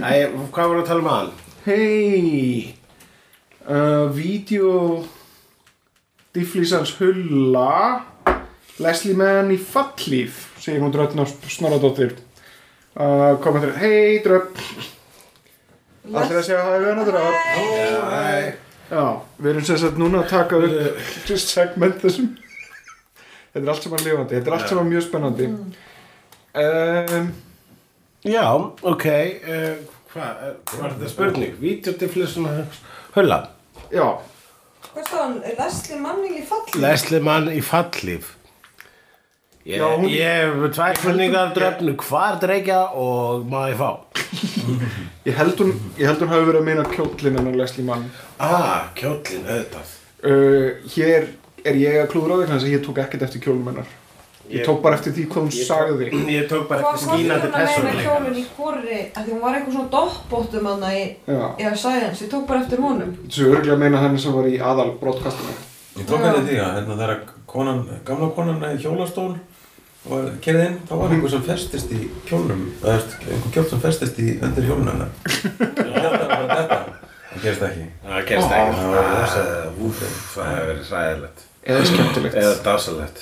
Speaker 2: Æ, hvað voru að tala um aðan?
Speaker 3: Hei uh, Vídeó Difflísans hulla Leslie Mann í fallíf segir hún dröttin á Snorradóttir. Uh, kommentur Hei dröpp Allir að segja að það er vena dröpp Já, við erum sem sagt núna að taka upp segment þessum Þetta er allt saman lifandi, þetta er allt saman mjög spennandi. Um,
Speaker 2: Já, ok uh, Hvað, uh, var þetta spurning? Vídeodiflísun hulla
Speaker 3: Já,
Speaker 4: Hvað stóð hann? Leslie Manning í falli?
Speaker 2: Leslie mann í fallíf Ég, hef tvær spurningar dröfnu hvar dreikja og ég fá.
Speaker 3: Ég held hún, ég held hún hafi verið að meina kjóllin en Leslie Mann.
Speaker 2: Ah, kjóllin auðvitað.
Speaker 3: Uh, Hér er ég að klúðra á því þannig að ég tók ekkert eftir kjólum hennar. Ég
Speaker 2: Ég-
Speaker 3: tók bara eftir því hvað hún sagði
Speaker 2: tók, ég tók bara eftir
Speaker 4: hvað
Speaker 2: skínandi
Speaker 4: hún að meina kjólinn í hvori? Af því hún var eitthvað svona doppbóttum hann í, í Science, ég tók bara eftir honum.
Speaker 3: þessu örgulega að meina henni sem var í aðal broadcastinu
Speaker 5: Ég tók eftir því að hérna þegar konan, gamla konan í hjólastól var kerið inn, þá var einhver sem festist í kjólnum, eða einhver kjól sem festist í undir hjólnum hennar. Þetta var bara þetta. Það gerist ekki.
Speaker 2: Það gerst ekki.
Speaker 5: Það var
Speaker 2: Ah,
Speaker 5: rosa-
Speaker 2: úff, Það hefur verið ræðilegt
Speaker 3: Eða skemmtilegt.
Speaker 2: Eða dásalegt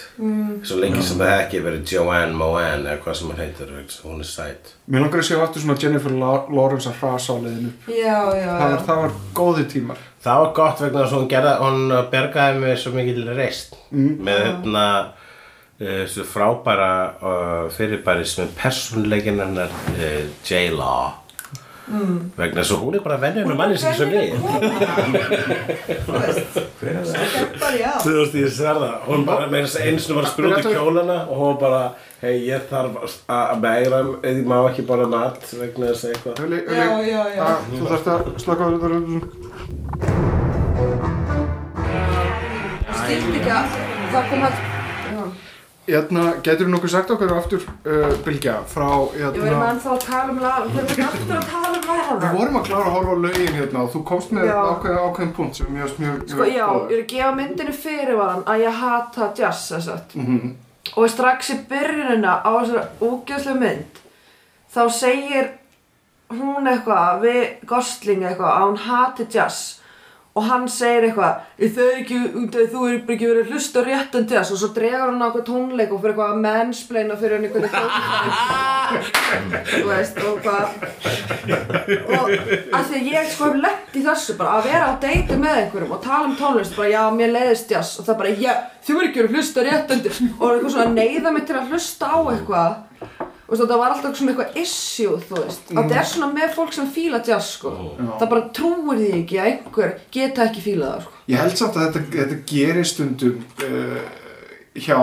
Speaker 2: Svo lengi sem það ekki verið Joanne Moan eða hvað sem hann heitir Hún er sæt.
Speaker 3: Mér langar að sjá aftur svona Jennifer La- Lawrence að hrasa á leiðinu
Speaker 4: Já, já,
Speaker 3: það það var góði tímar.
Speaker 2: Það var gott vegna þess að hún Hún bergaði mig svo mikil reist
Speaker 3: Mm.
Speaker 2: Með hérna uh, Þessu frábæra uh, fyrirbæri sem er persónleikin hennar uh, J-Law. Mm. Vegna þess að hún er bara með manni sem svo við.
Speaker 4: Þú veist.
Speaker 2: Þú ég sverða, hún bara með þess að einu sinni var í kjólana og hún bara, hei ég þarf að meira, ég má ekki bara mat vegna þess að eitthvað.
Speaker 3: Öli,
Speaker 4: Já, já, já.
Speaker 3: Ah, Þú þarft að slaka á þetta
Speaker 4: Ég skildi ekki að það kom að... Já.
Speaker 3: Hérna, getur þú nokkuð sagt okkur aftur uh, Bylgja, frá
Speaker 4: Ég verðum
Speaker 3: hérna
Speaker 4: ennþá að tala um lag, við verðum aftur að tala um lag.
Speaker 3: Við vorum að klára að horfa á lögin hérna og þú komst með
Speaker 4: Já.
Speaker 3: ákveðin, punkt sem mjög, mjög,
Speaker 4: Sko, já, ég er að gefa myndinu fyrirvaran að ég hata jazz, þess að.
Speaker 3: Mhm.
Speaker 4: Og strax í byrjunina á þessari úgjöfslega mynd, þá segir hún eitthvað við Gosling eitthvað að hún hati jazz. Og hann segir eitthvað, "Ég, það er ekki, þú er bara ekki verið að hlusta á réttan jazz og svo dregur hann á eitthvað tónleik og fyrir eitthvað að mennsplaina fyrir hann einhverju tónleik. Þú veist, og hvað. Og að því að ég sko hef lett í þessu bara að vera á deiti með einhverjum og tala um tónlist bara já mér leiðist jazz. Og það bara þú er ekki verið að hlusta réttandi og eitthvað svona neyða mig til að hlusta á eitthvað og það var alltaf svona eitthvað issue þú veist. Að það er svona með fólk sem fíla jazz sko. Það bara trúir því ekki að einhver geta ekki fíla það sko.
Speaker 3: Ég held samt að þetta, þetta gerir stundum uh, hjá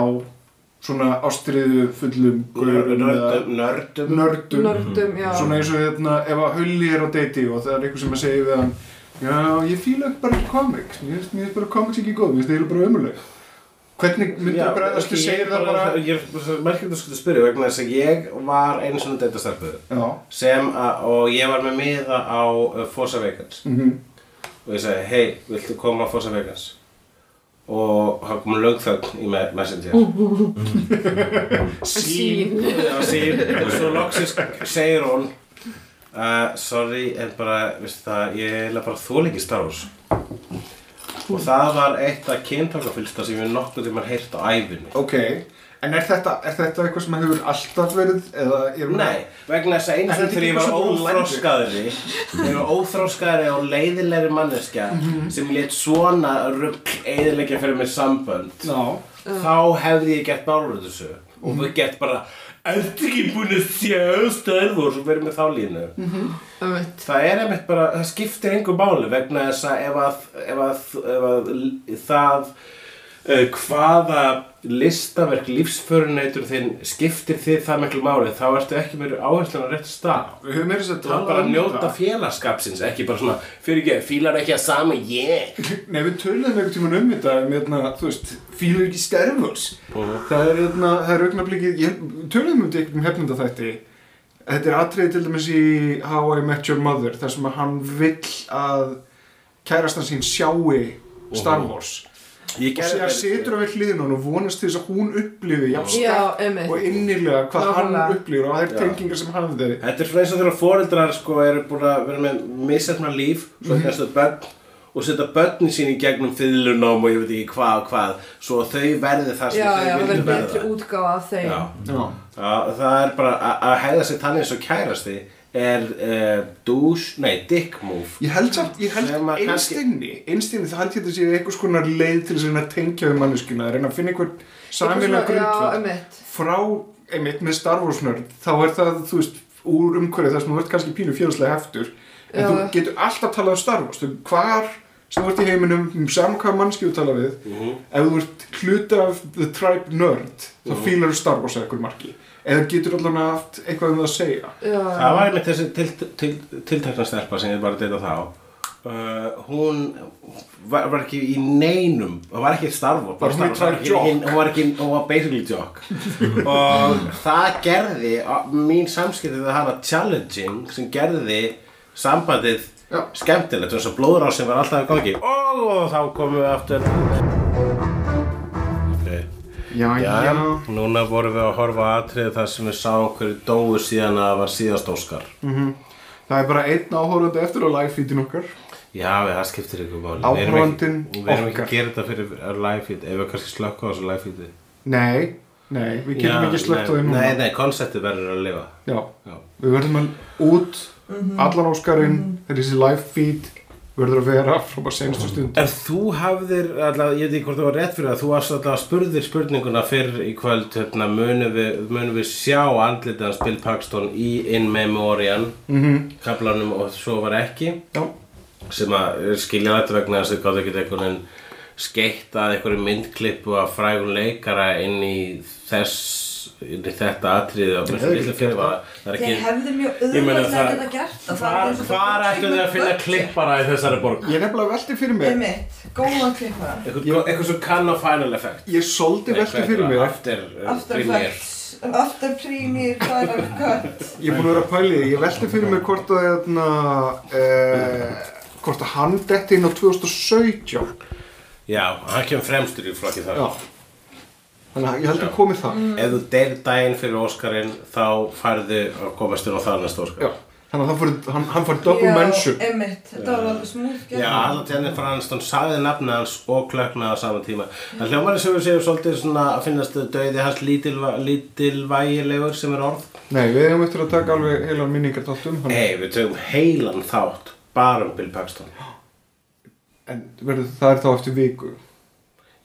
Speaker 3: svona ástriðu fullum
Speaker 2: Nördum, nördum.
Speaker 3: svona eins og hérna ef að Hulli er á deiti og það er einhver sem að segja við hann já, ég fíla bara ekki mér finnst- mér finnst bara comics ekki góð, mér finnst það bara ömuleg hvernig myndir þú bregðast? þú segir það bara
Speaker 2: Ég er merkilegt að skuta spyrja vegna þess að ég var einu svona deitastarpu
Speaker 3: já,
Speaker 2: sem að, og ég var með miða á uh, Forza Vegans
Speaker 3: mhm.
Speaker 2: Og ég segi, hei, viltu koma á Forza Vegans? Og það kom lögþögn í me- Messenger.
Speaker 3: Sín
Speaker 2: Já, sín, og svo loksins segir hún uh, Sorry, en bara, veistu það, ég er bara þóleiki Star Wars Og það var eitt af kyntakafylsta sem ég nokkuð tímann heyrt á æfinni
Speaker 3: ok, en er þetta, er þetta eitthvað sem hefur alltaf verið eða er
Speaker 2: Nei, vegna þess að sinni
Speaker 3: þetta
Speaker 2: þegar ég var óþróskaðri Þegar ég var óþróskaðri og leiðilegri manneskja sem létt svona rugg eðilegja fyrir mér sambönd
Speaker 3: já,
Speaker 2: þá hefði ég gett bálur þessu og við gett bara Ertu ekki búin að sjá Wars og verið með þá línu
Speaker 4: Ömmit.
Speaker 2: Það er einmitt bara, það skiptir einhver máli vegna þess að ef að, ef að, ef að það uh, hvaða listaverk lífsförunautur þinn skiptir þið það miklu máli þá ertu ekki með áherslan á rétt stað.
Speaker 3: Við höfum meira þess að
Speaker 2: Það er
Speaker 3: tala
Speaker 2: bara að
Speaker 3: um
Speaker 2: njóta félagskapsins, ekki bara svona fyrir ekki, fílar ekki að sama ég.
Speaker 3: Nei, við töluðum einhvern tímann um þetta um, hérna, þú veist, fílur ekki Wars Það er, hérna, það er augnablikið ég, Töluðum um þetta einhvern um hefnundaþætti Þetta er atriði til dæmis í How I Met Your Mother þar sem að hann vill að kærastan sín sjái Star Wars.
Speaker 2: Ég
Speaker 3: og
Speaker 2: bara-
Speaker 3: situr á við hliðin á hann og vonast þess að hún upplifi
Speaker 4: Já,
Speaker 3: sterkt
Speaker 4: einmitt.
Speaker 3: og innilega hvað hann upplifir og það er
Speaker 2: Já.
Speaker 3: tengingar sem hann þeir
Speaker 2: Þetta er svona eins og þegar foreldrar sko eru búin að vera með misefna líf svo
Speaker 3: Mhm.
Speaker 2: mm -hmm. börn og setja börnin sín í gegnum fyðlunum og ég veit ekki hvað og hvað svo þau verði það sem
Speaker 4: Já,
Speaker 2: þau
Speaker 4: já, það
Speaker 2: vildu
Speaker 4: verður betri
Speaker 2: verða
Speaker 4: útgáfa af þeim
Speaker 2: Já.
Speaker 3: Já,
Speaker 2: Já, það er bara að- sig þannig eins og kærasti er uh, douche, nei, dick move.
Speaker 3: Ég held samt, ég held einstinni, einstinni það held ég að sé einhvers konar leið til þess að tengja við manneskina, að reyna að finna einhvern grundvöld
Speaker 4: einmitt.
Speaker 3: Frá, einmitt með Star Wars nörd, þá er það, þú veist, úr umhverju þar sem þú ert kannski pínu fjóðslega heftur, en
Speaker 4: Já.
Speaker 3: þú getur alltaf talað um Star Wars, þú hvar sem þú ert í heiminum, um saman hvað mannski þú tala við, ef þú ert hluti af The Tribe Nerd, þá fílar þú Star Wars að einhver marki, eða getur allan haft eitthvað um það að segja.
Speaker 4: Já,
Speaker 2: Það var einmitt þessi til, til, tiltekna stelpa sem ég var að deyta þá uh, hún var, var ekki í neinum hún var ekki Star Wars
Speaker 3: Var hún
Speaker 2: var ekki hún var, ekki, hún var basically jock og það gerði mín samskipti við hana challenging sem gerði sambandið
Speaker 3: Já.
Speaker 2: skemmtilegt þess að blóðrás sem var alltaf í gangi og, og þá komum við aftur.
Speaker 3: Já,
Speaker 2: Já,
Speaker 3: já,
Speaker 2: núna vorum við að horfa á atriði þar sem við sáum hverju dóu síðan að það var síðast Óskar.
Speaker 3: Það er bara einn áhórandi eftir á live feedin okkar.
Speaker 2: Já, við, það skiptir ykkur máli. Ekki-
Speaker 3: Áhorfandinn
Speaker 2: Við erum ekki
Speaker 3: okkar.
Speaker 2: að gera þetta fyrir live feed. Ef við kannski slökka á þessu live feedi
Speaker 3: Nei, nei, við getum ekki slögt á því núna.
Speaker 2: Nei, nei, konceptið verður að lifa.
Speaker 3: Já,
Speaker 2: Já.
Speaker 3: við verðum að út allan Óskarinn, þegar þessi live feed verður að vera frá bara senastu stund.
Speaker 2: En þú hafðir, alltaf, ég veit ekki hvort þú var rétt fyrir það Þú varst alltaf spurðir spurninguna fyrr í kvöld hérna, munum, við, munum við sjá andlitið hans Bill Paxton í In Memoriam mm -hmm. Kaplanum og svo var ekki
Speaker 3: Já,
Speaker 2: sem að skilja þetta vegna þess að þau gáðu ekki einhvern veginn skeittað einhverju myndklippu af frægun leikara inn í þess þetta er
Speaker 4: Þeir hefðu mjög auðvitað að geta gert
Speaker 2: hvar ættu þið að finna klippara í þessari borg?
Speaker 3: Ég er nefnilega velti fyrir mér,
Speaker 4: Einmitt, góðan klippara.
Speaker 2: Eitthvað, sem kann á final effect.
Speaker 3: Ég soldi velti fyrir mér,
Speaker 2: after, uh,
Speaker 4: After
Speaker 2: premiere
Speaker 4: Effects. After Premier Final Cut
Speaker 3: ég er búin að vera að pæli, því, ég velti fyrir mér hvort að, hérna, uh, hvort að hann detti inn á 2017.
Speaker 2: já, hann kemur fremstur í flokki þar.
Speaker 3: Já, þannig að ég held að komi það.
Speaker 2: ef þú deyr daginn fyrir Óskarinn þá færðu að komast inn á það næsta Óskar
Speaker 3: Já, þannig að fór, hann, hann fór double mention.
Speaker 4: Einmitt, þetta var alveg smúð
Speaker 2: Já, alveg Jennifer Aniston sagði nafni hans og klöknaði á sama tíma. Það hljómar sem við séum svolítið svona að finnast döiði hans lítilvægilegur sem er orð.
Speaker 3: Nei, við hefum eftir að taka alveg heilan minningar þáttum, hann,
Speaker 2: Nei, við tökum heilan þátt bara um Bill Paxton.
Speaker 3: en verður, það er þá eftir viku.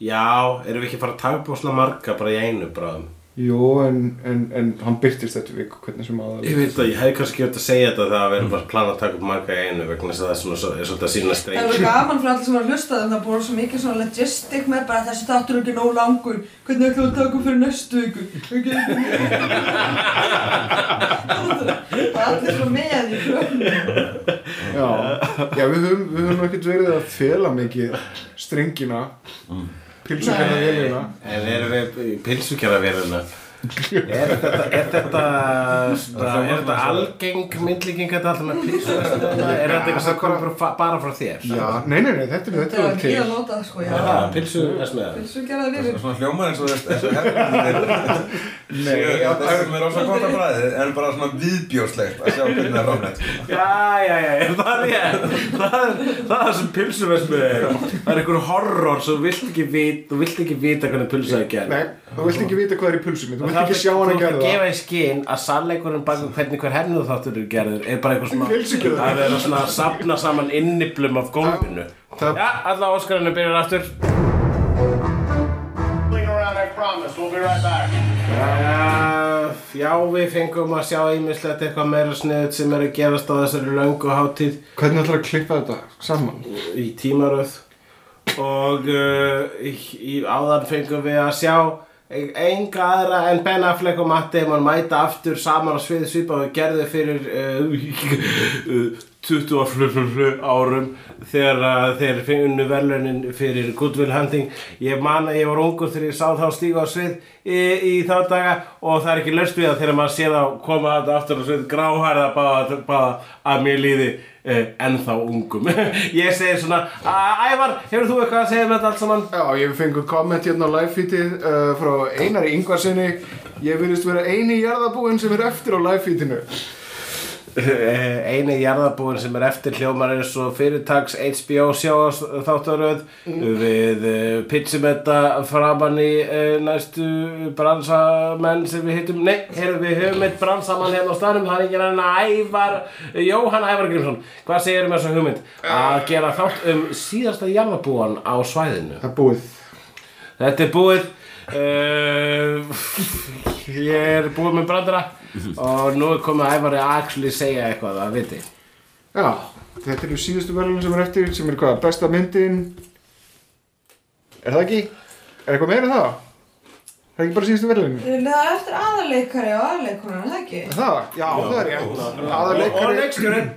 Speaker 2: Já, erum við ekki að fara að taka upp á svona marga bara í einu bráðum?
Speaker 3: Jú, en, en, en hann byrtist eftir viku, hvernig sem aðal.
Speaker 2: Ég veit að ég hef kannski gert að segja þetta þegar við erum bara að plana að taka upp marga í einu vegna þess að það er svona svo- er svolítið að sína
Speaker 4: Það
Speaker 2: streik.
Speaker 4: var gaman fyrir allir sem var að hlusta þeim, það búið svo mikið svona logistic með bara þessi þáttur er ekki nóg langur, hvernig ætlum við að taka upp fyrir næstu viku? Það er allir svo með í plönu.
Speaker 3: Já, já við höfum, við höfum ekkert verið að fela mikið strengina, pilsukæða velina.
Speaker 2: En erum við í pilsukjaraveruna? Er þetta, er þetta, er þetta algeng myndlíking þetta alltaf með pilsuverslunina? Er þetta eitthvað sem kommer bara, bara frá þér?
Speaker 3: Já, nei, nei, nei, þetta er þetta
Speaker 4: Það var
Speaker 3: til.
Speaker 4: mjög notað sko, já.
Speaker 2: Já, pilsuverslunina.
Speaker 4: Svo gerða við
Speaker 5: Svona hljómar eins og þessu hefðbundir
Speaker 3: Nei,
Speaker 5: Þetta sem er rosa gott að bræði en bara svona viðbjóslegt að sjá hvernig það er rámlegt
Speaker 2: Já, já, já, það er ég. Það er það er sem pilsuverslunina er. Það er einhver horror sem þú vilt ekki vita, þú vilt ekki vita hvernig pilsu er gerð.
Speaker 3: nei, þú vilt ekki vita hvað er í pulsunni, þú
Speaker 2: Það
Speaker 3: ekki sjá hann að
Speaker 2: Þú
Speaker 3: gera það.
Speaker 2: gefa í skinn að sannleikurinn bak við hvernig hver hennu þáttur er gerður er bara eitthvað svona að vera svona að sapna saman inniblum af gólfinu. Já, alla Óskarinu byrjar aftur.
Speaker 6: Fling around, I promise. We'll be right back.
Speaker 2: Uh, já, við fengum að sjá ímislegt eitthvað meira sniðut sem er að gerast á þessari löngu hátíð
Speaker 3: Hvernig ætlar að klippa þetta saman?
Speaker 2: í tímaröð og uh, í, í áðan fengum við að sjá enga aðra en Ben Affleck og Matt Damon mæta aftur saman á sviði svipa og gerðu fyrir uh, 20 árum þegar uh, þeir finnu verðlunin fyrir Good Will Hunting. Ég man að ég var ungur þegar ég sá þá stíga á svið í, í þá daga og það er ekki löst við að þegar maður sé þá koma þetta aftur á svið gráhærða báða að mér líði ennþá ungum. Ég segi svona "Æ, Ævar, hefur þú eitthvað að segja um þetta allt saman?
Speaker 3: Já, ég fengur komment hérna á live-feedið uh, frá Einari Ingvarsinni Ég virðist vera eini jarðabúinn sem er eftir á live-feedinu
Speaker 2: Eh, eini jarðabúin sem er eftir hljómar eins og fyrirtags HBO sjáast þáttaröð við uh, pitchum þetta framan í uh, næstu bransamenn sem við hittum. Nei, heyrðu, við höfum eitt bransamann hérna á staðnum það er ekki hann Ævar Jóhann Ævar Grímsson. Hvað segir um þessu hugmynd? Að gera þátt um síðasta jarðabúan á svæðinu.
Speaker 3: Það er búið.
Speaker 2: Þetta er búið. Uh, Ég er búið með brandara og nú er komið að æfari að actually segja eitthvað að viti
Speaker 3: Já, þetta eru síðustu verðlun sem er eftir sem er hvað, besta myndin Er það ekki? Er eitthvað meira en það? Það er ekki bara síðustu verðlun
Speaker 4: Það er eftir aðarleikari og aðarleikurinn, er það ekki?
Speaker 3: Það? Já, það er
Speaker 2: Og
Speaker 3: Aðarleikari,
Speaker 2: leikstjórinn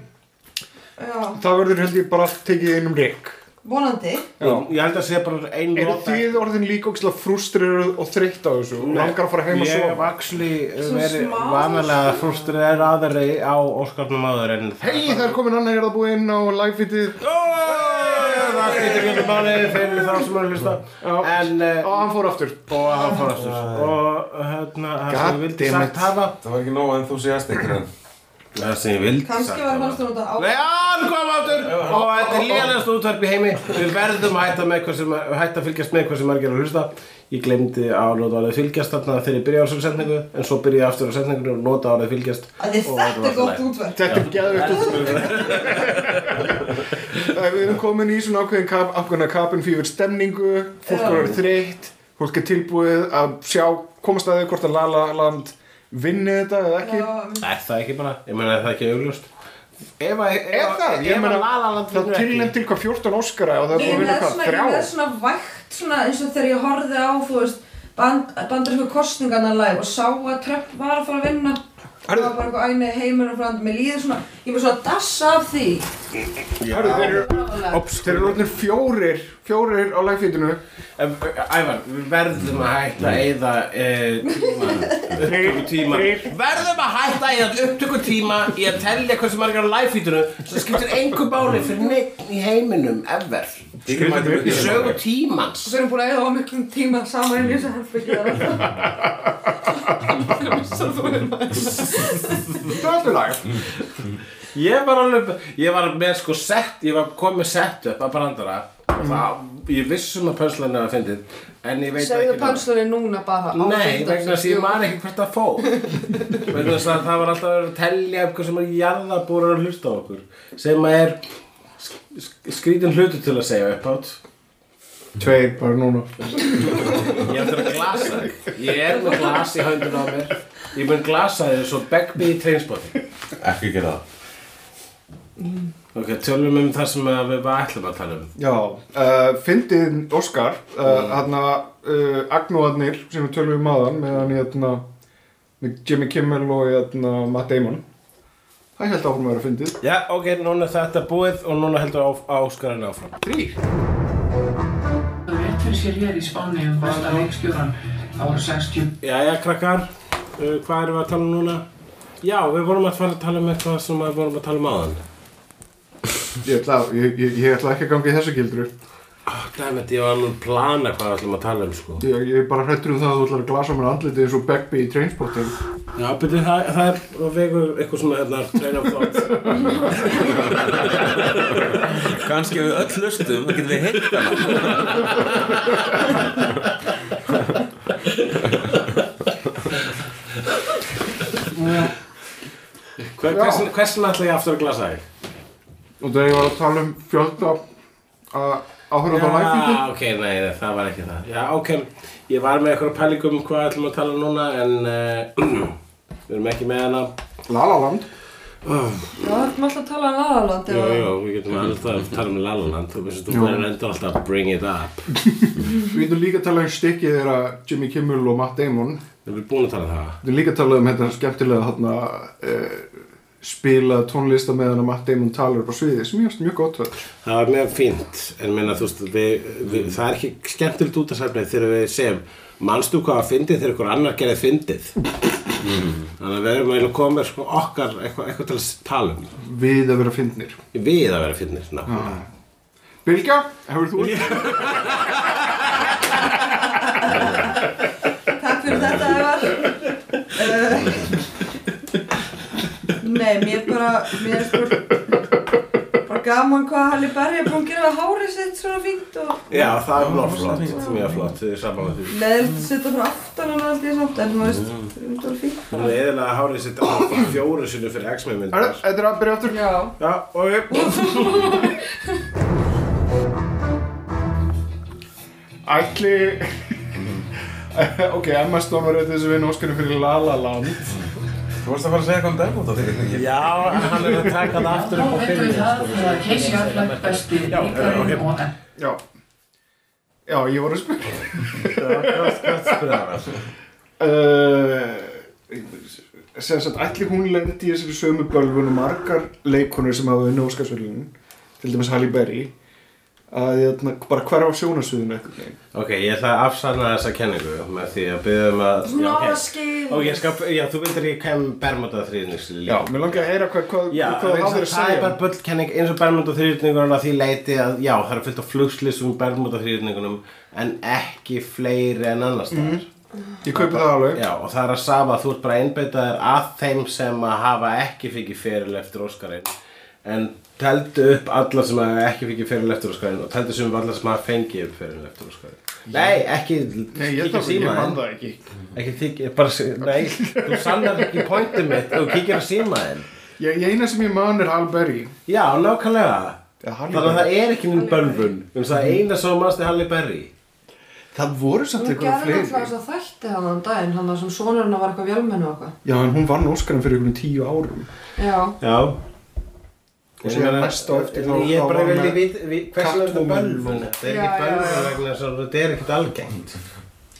Speaker 4: Já,
Speaker 3: það verður held ég bara tekið inn um reyk
Speaker 4: vonandi.
Speaker 3: Já.
Speaker 2: Ég held að sé bara ein
Speaker 3: Er
Speaker 2: nota-
Speaker 3: þið orðin líka ógislega frústriruð og þreytt á þessu? Og langar að fara heim að
Speaker 2: Ég hef
Speaker 3: sofa?
Speaker 4: Svo
Speaker 2: verið vanalega frústrið aðri á Óskarnum áður en
Speaker 3: Hei, það er komin annar jarðabúinn á live-feedið
Speaker 2: Það skýtur ekki máli fyrir þá sem eru að hlusta. En
Speaker 3: Og hann fór aftur.
Speaker 2: Og hann fór aftur. Og hérna það sem ég vildi sagt hafa
Speaker 5: Það var ekki nóg enthusiastic en
Speaker 2: það sem ég vildi
Speaker 4: Kanski var
Speaker 2: hafa
Speaker 4: fannst þú þetta á...
Speaker 2: Nei, hann kom aftur. Og þetta er lélegast útvarp í heimi. Við verðum að hætta, með hversu, hætta að fylgjast með hversu margir er að hlusta. Ég glemdi að nota orðið fylgjast þarna þegar ég byrjaði á þessari setningu En svo byrjaði ég aftur á setningunni og nota orðið fylgjast.
Speaker 4: Að þetta er gott útverk.
Speaker 3: Þetta er geðvegt út Við erum komin í svona ákveðin kap, ákveðina cabin fever stemningu. Fólk
Speaker 4: Já.
Speaker 3: er þreytt. Fólk er tilbúið að sjá komast að þau hvort að Lala Land vinni þetta eða ekki?
Speaker 4: Já,
Speaker 2: Er það ekki bara, ég meina er það ekki augljóst? Ef að, ef
Speaker 3: Er
Speaker 2: að,
Speaker 3: það? Ég
Speaker 2: ef
Speaker 3: meina, það tilnæmt til hvað 14 Óskara og það er
Speaker 4: Ég
Speaker 3: búið að
Speaker 4: er
Speaker 3: vinna hvað,
Speaker 4: ég er með
Speaker 3: þrjá?
Speaker 4: svona vægt svona eins og þegar ég horfði á, þú veist, band, bandarísku kostningarna live og sá að Trump var að fara að vinna. Það var bara eitthvað æni heimurinn frá hann, mér líður svona, ég var svona að dassa af því.
Speaker 3: Hörru, þeir eru
Speaker 4: Alveg.
Speaker 3: Þeir eru orðnir fjórir, fjórir á lægfítinu
Speaker 2: En, Ævar, við verðum að hætta að eyða e, tíma, upptökutíma Verðum að hætta að eyða upptökutíma í að tellja hversu margar á live-feedinu sem skiptir engu máli fyrir neitt í heiminum, ever. Í sögu tímans.
Speaker 4: Við erum búin að eða á miklum tíma saman í þessu herbyggja. Það er missa þú um það.
Speaker 3: Það er alltaf lag.
Speaker 2: Ég var alveg, ég var með sko sett, ég var komið sett upp að brandara það, ég vissum að pönslan er að fyndið en ég veit
Speaker 4: Segðu
Speaker 2: ekki
Speaker 4: pönslunni núna bara. á
Speaker 2: Nei, vegna þess að ég man ekki hvert það fór. Vegna þess að það var alltaf að vera að tellja upp hvað sem er jarðabúrar að hlusta á okkur sem að er sk- sk- skrítin hlutu til að segja upp átt.
Speaker 3: Tveir bara núna.
Speaker 2: Ég ætla að glasa þig. Ég er með glas í höndun á mér. Ég mun glasa þig svo Begby í trainspotting.
Speaker 5: Ekki gera það
Speaker 2: Ok, tölum um það sem að við bara ætlum að tala um.
Speaker 3: Já, uh, fyndið Óskar uh, Hanna uh, Agnúarnir sem við tölum um aðan með hann hérna með Jimmy Kimmel og hérna Matt Damon. Það held áfram að vera fyndið.
Speaker 2: Já, ok, núna er þetta búið og núna heldur á, áskarinn áfram.
Speaker 3: Þrýr
Speaker 1: Rétt fyrir sér hér í Spáni um besta leikstjóran ára 60
Speaker 2: Jæja, krakkar, uh, hvað erum við að tala um núna? Já, við vorum að fara að tala um eitthvað sem við vorum að tala um áðan
Speaker 3: Ég ætla, ég, ég, ég ætla ekki að ganga í þessu gildru
Speaker 2: oh, Dæmit, ég var alveg að plana hvað við ætlum að tala um sko.
Speaker 3: Ég, ég er bara hrættur um það að þú ætlar að glasa mér andlitið eins og Begby í Trainspotting.
Speaker 2: Já, byrju, það, það er á vegu eitthvað svona hérna, train of thought.
Speaker 5: Kanski við öll hlustum, það getum við heitt hana.
Speaker 2: Hver, hversin, hversin ætla ég aftur að glasa þig?
Speaker 3: Og þegar ég var að tala um fjölda að áhverja á
Speaker 2: Já, ok, nei, það var ekki það. Já, ok, ég var með eitthvað pælingum um hvað ætlum að tala núna en uh, við erum ekki með hana.
Speaker 3: Lalaland
Speaker 4: Já, það erum alltaf að tala um Lalaland.
Speaker 2: Jú, jú, við getum alltaf að tala um Lalaland þú veist, þú verður endur alltaf að bring it up.
Speaker 3: Við getum líka að tala um stikkið þeirra Jimmy Kimmel og Matt Damon.
Speaker 2: Við erum búin að tala um það.
Speaker 3: Við getum líka að tala um þetta skemmtilega hérna uh, spilað tónlist á meðan að Matt Damon talar upp á sviði sem ég finnst mjög gott höll
Speaker 2: Það var mjög fínt, en minna, veist, við, við, það er ekki skemmtilegt út af sæfnið þegar við segjum, manstu hvað að fyndið þegar ykkur annar gerði fyndið. Þannig að við erum eiginlega komið sko, okkar eitthvað, eitthvað til að tala um.
Speaker 3: við að vera fyndnir
Speaker 2: Við að vera fyndið, nákvæmlega.
Speaker 3: Bilgja, hefur þú
Speaker 4: Takk fyrir þetta, Ævar. Uh, nei, mér bara, mér er bara, bara gaman hvað Halli Berri er búin að gera hárið sitt svona fínt og
Speaker 2: Já, það er mjög flott, mjög flott, þið er saman með því.
Speaker 4: leðilt að setja frá aftan hann allt í samt, en þú veist, það er fínt.
Speaker 2: Hún er eðalega hárið sitt á fjóru sinni fyrir X-Men
Speaker 3: Er
Speaker 2: myndar.
Speaker 3: Þetta er að byrja áttur
Speaker 4: Já,
Speaker 2: Já, ok.
Speaker 3: Ætli Ok, Emma Stone var eitthvað sem vinna Óskarinn fyrir La La Land
Speaker 5: Þú varst að fara að segja eitthvað um á því, ekki?
Speaker 2: Já, hann er að taka það aftur upp á
Speaker 1: Affleck besti
Speaker 2: Já, ok.
Speaker 1: og
Speaker 3: Já Já, ég voru að spyrja
Speaker 2: Hvað spyrða það?
Speaker 3: uh, sem sagt, ætli hún lendi í þessari sömu bölvun og margar leikonur sem hafa unni Óskarsvöldun til dæmis Halle Berry að jötna, bara hverfa á sjónasviðinu
Speaker 2: Ok, ég ætla að afsanna þessa kenningu með því að byggja um að... Já, ok.
Speaker 4: áskil.
Speaker 2: Ok, ég skal, já, þú vildir ekki kem Bermuda þrýðningsli
Speaker 3: Já, mér langar að heyra hvað, hvað,
Speaker 2: það,
Speaker 3: þú hafðir að
Speaker 2: það er bara
Speaker 3: segja
Speaker 2: bullkenning eins og Bermuda þrýðningunum að því leiti að, já, það er fyllt af flugslýsum Bermuda þrýðningunum en ekki fleiri en annars staðar.
Speaker 3: Ég kaupi það alveg
Speaker 2: Já, og það er að sama að þú ert bara einbeitaðir að þeim sem að hafa ekki fikið feril eftir Óskarinn en teldu upp alla sem ekki fikið feril eftir Óskarinn og teldu sem alla sem hafa fengið upp feril eftir Óskarinn. Nei, ekki
Speaker 3: Nei, ég
Speaker 2: kíkja
Speaker 3: þarf ekki, ég
Speaker 2: símaðinn.
Speaker 3: man það ekki
Speaker 2: Ekki þykja, bara, nei, þú sannar ekki pointið mitt og þú kíkir að símaðinn.
Speaker 3: Ég, ég eina sem ég man er Halle Berry
Speaker 2: Já, nákvæmlega. Þannig að það er ekki minn bölvun. Um það eina sem mannst er Halle Berry.
Speaker 3: Það voru samt
Speaker 4: Hún
Speaker 3: eitthvað
Speaker 4: gerði alltaf
Speaker 3: fleiri
Speaker 4: þess að þætti hann um daginn, hann sem sonurinn var eitthvað vélmennu og eitthvað.
Speaker 3: Já, en hún vann Óskarinn fyrir einhvern tíu árum
Speaker 4: Já,
Speaker 2: Já.
Speaker 3: Og síðan næst á eftir
Speaker 2: Ég
Speaker 3: þá
Speaker 2: bara
Speaker 3: var
Speaker 2: vildi
Speaker 3: með
Speaker 2: vita, vi- hvers vegna er þetta bölvun? Þetta er ekki bölvun vegna þess að þetta er ekkert algengt.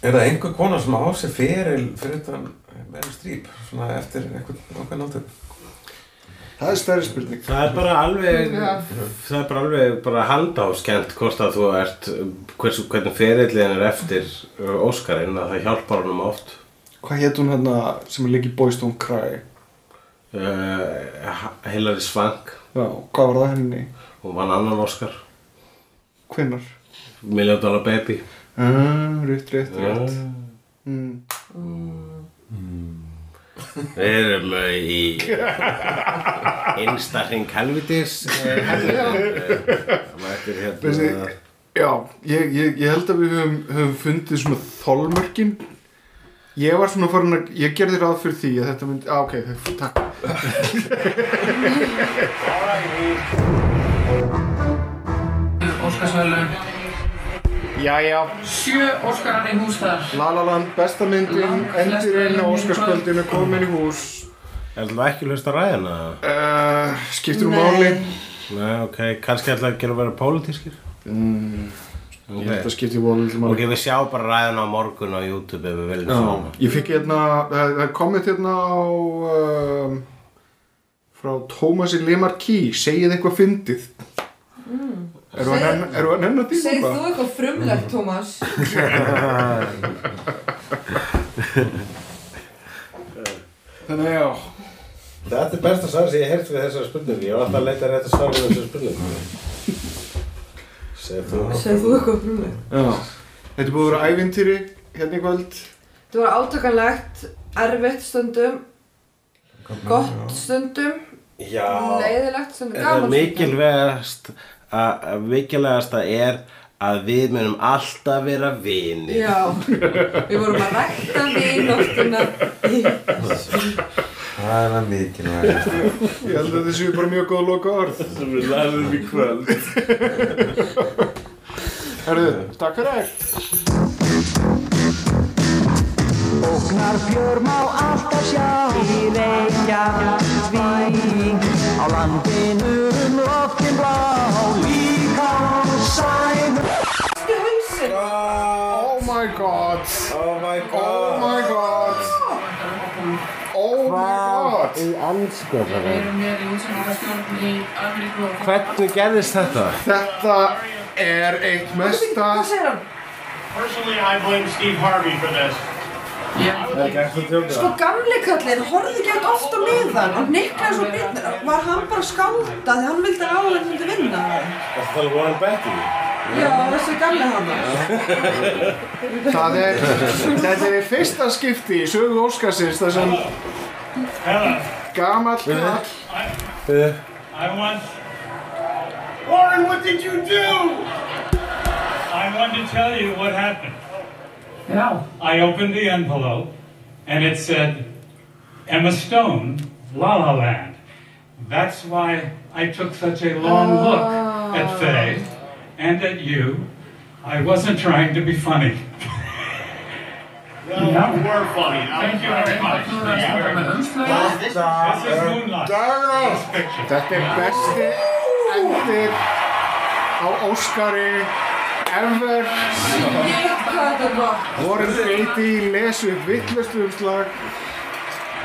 Speaker 5: Er það einhver kona sem á sér feril fyrir utan Meryl Streep, svona eftir eitthvað okkar náttur?
Speaker 3: Það er stærri spurning
Speaker 2: Það er bara alveg, það er bara alveg bara handáskent hvort að þú ert, hversu, hvernig ferillin er eftir uh, Óskarinn að það hjálpar honum oft.
Speaker 3: Hvað hétt hún hérna sem er í Boys Don't Cry?
Speaker 2: Uh, Hilary Swank,
Speaker 3: Já, hvað var það henni?
Speaker 2: hún vann annan Óskar,
Speaker 3: Hvenær?
Speaker 2: Million Dollar Baby.
Speaker 3: Ah, rétt, rétt, rétt
Speaker 2: Uh,
Speaker 3: mm.
Speaker 2: Við erum uh, í einstakling helvitis uh, hérna
Speaker 3: já, ég, ég, ég held að við höfum, höfum fundið svona þolmörkin Ég var svona farin að, ég gerði ráð fyrir því að þetta myndi, á ok, takk.
Speaker 1: Óskarsvælun
Speaker 3: Jæja,
Speaker 1: Sjö Óskarar í hús þar.
Speaker 3: La La Land, besta myndin,
Speaker 1: Lang- flest
Speaker 3: endirinn á Óskarskvöldinu, komin í hús.
Speaker 2: Er það ekki hlust að ræðina?
Speaker 3: uh, Skiptir hún
Speaker 4: Nei.
Speaker 3: máli?
Speaker 2: Nei, ok, kannski ætla að gera að vera pólitískir.
Speaker 3: Mm, ég held að
Speaker 2: Ok,
Speaker 3: skiptir máli.
Speaker 2: Ok, við sjá bara ræðina á morgun á YouTube ef við viljum svona.
Speaker 3: Ég fikk hérna, það er komment hérna á um, frá Tómasi Lemarquis, segið eitthvað fyndið. Mm. Erum við að
Speaker 4: Segðu-
Speaker 3: nenn- erum við að nenn að því
Speaker 4: segð þú eitthvað frumlegt, Tómas.
Speaker 3: Þannig að já,
Speaker 2: Þetta er besta svar sem ég hef heyrt við þessari spurningu. Ég var alltaf að leita rétt að svara við þessari spurningu Segð þú
Speaker 4: eitthvað frumlegt.
Speaker 3: já. Þetta búið að vera ævintýri hérna í kvöld.
Speaker 4: Þetta var átakanlegt, erfitt stundum, gott stundum,
Speaker 2: Já.
Speaker 4: leiðilegt stundum,
Speaker 2: Það
Speaker 4: gaman
Speaker 2: er mikilvægast að að mikilvægasta er að við munum alltaf vera vini
Speaker 4: Já, við vorum að rækta vinóttina í
Speaker 5: Það er það mikilvægt.
Speaker 3: Ég held að þessu er bara mjög góð loka orð
Speaker 2: sem við lærðum í kvöld.
Speaker 3: Herðu, takk fyrir þér
Speaker 7: Óknar fjör má alltaf sjá í Reykjavík. Á landinu um loftin blá Líka á sænu
Speaker 4: hausinn.
Speaker 3: Oh my god.
Speaker 2: Oh my
Speaker 3: god. Oh my god
Speaker 1: hér í og
Speaker 2: Hvernig gerðist þetta?
Speaker 3: Þetta er eitt mesta
Speaker 4: Hvað segir hann?
Speaker 6: Personally, I blame Steve Harvey for this.
Speaker 4: Sko gamli kallinn horfði ekki eitthvað oft á miðan og Niklas og Björn, var hann bara skálda því hann vildi að álega myndi vinna
Speaker 2: Það var Warren Betty
Speaker 4: Já, þessi gamli hann.
Speaker 3: Það er, þetta er fyrsta skipti í sögu Óskarsins þar sem
Speaker 6: Hello.
Speaker 3: gamall kall
Speaker 2: Uh,
Speaker 6: I want. Warren, what did you do? I wanted to tell you what happened.
Speaker 1: já,
Speaker 6: I opened the envelope and it said Emma Stone, La La Land. That's why I took such a long look at Faye and at you. I wasn't trying to be funny.
Speaker 8: Well,
Speaker 6: Yeah.
Speaker 8: you were funny.
Speaker 6: Thank you very much. This is Moonlight.
Speaker 3: Þetta er besti endir á Óskari ever.
Speaker 4: Þetta er gott
Speaker 3: Warren Beatty lesu vittlustu umslag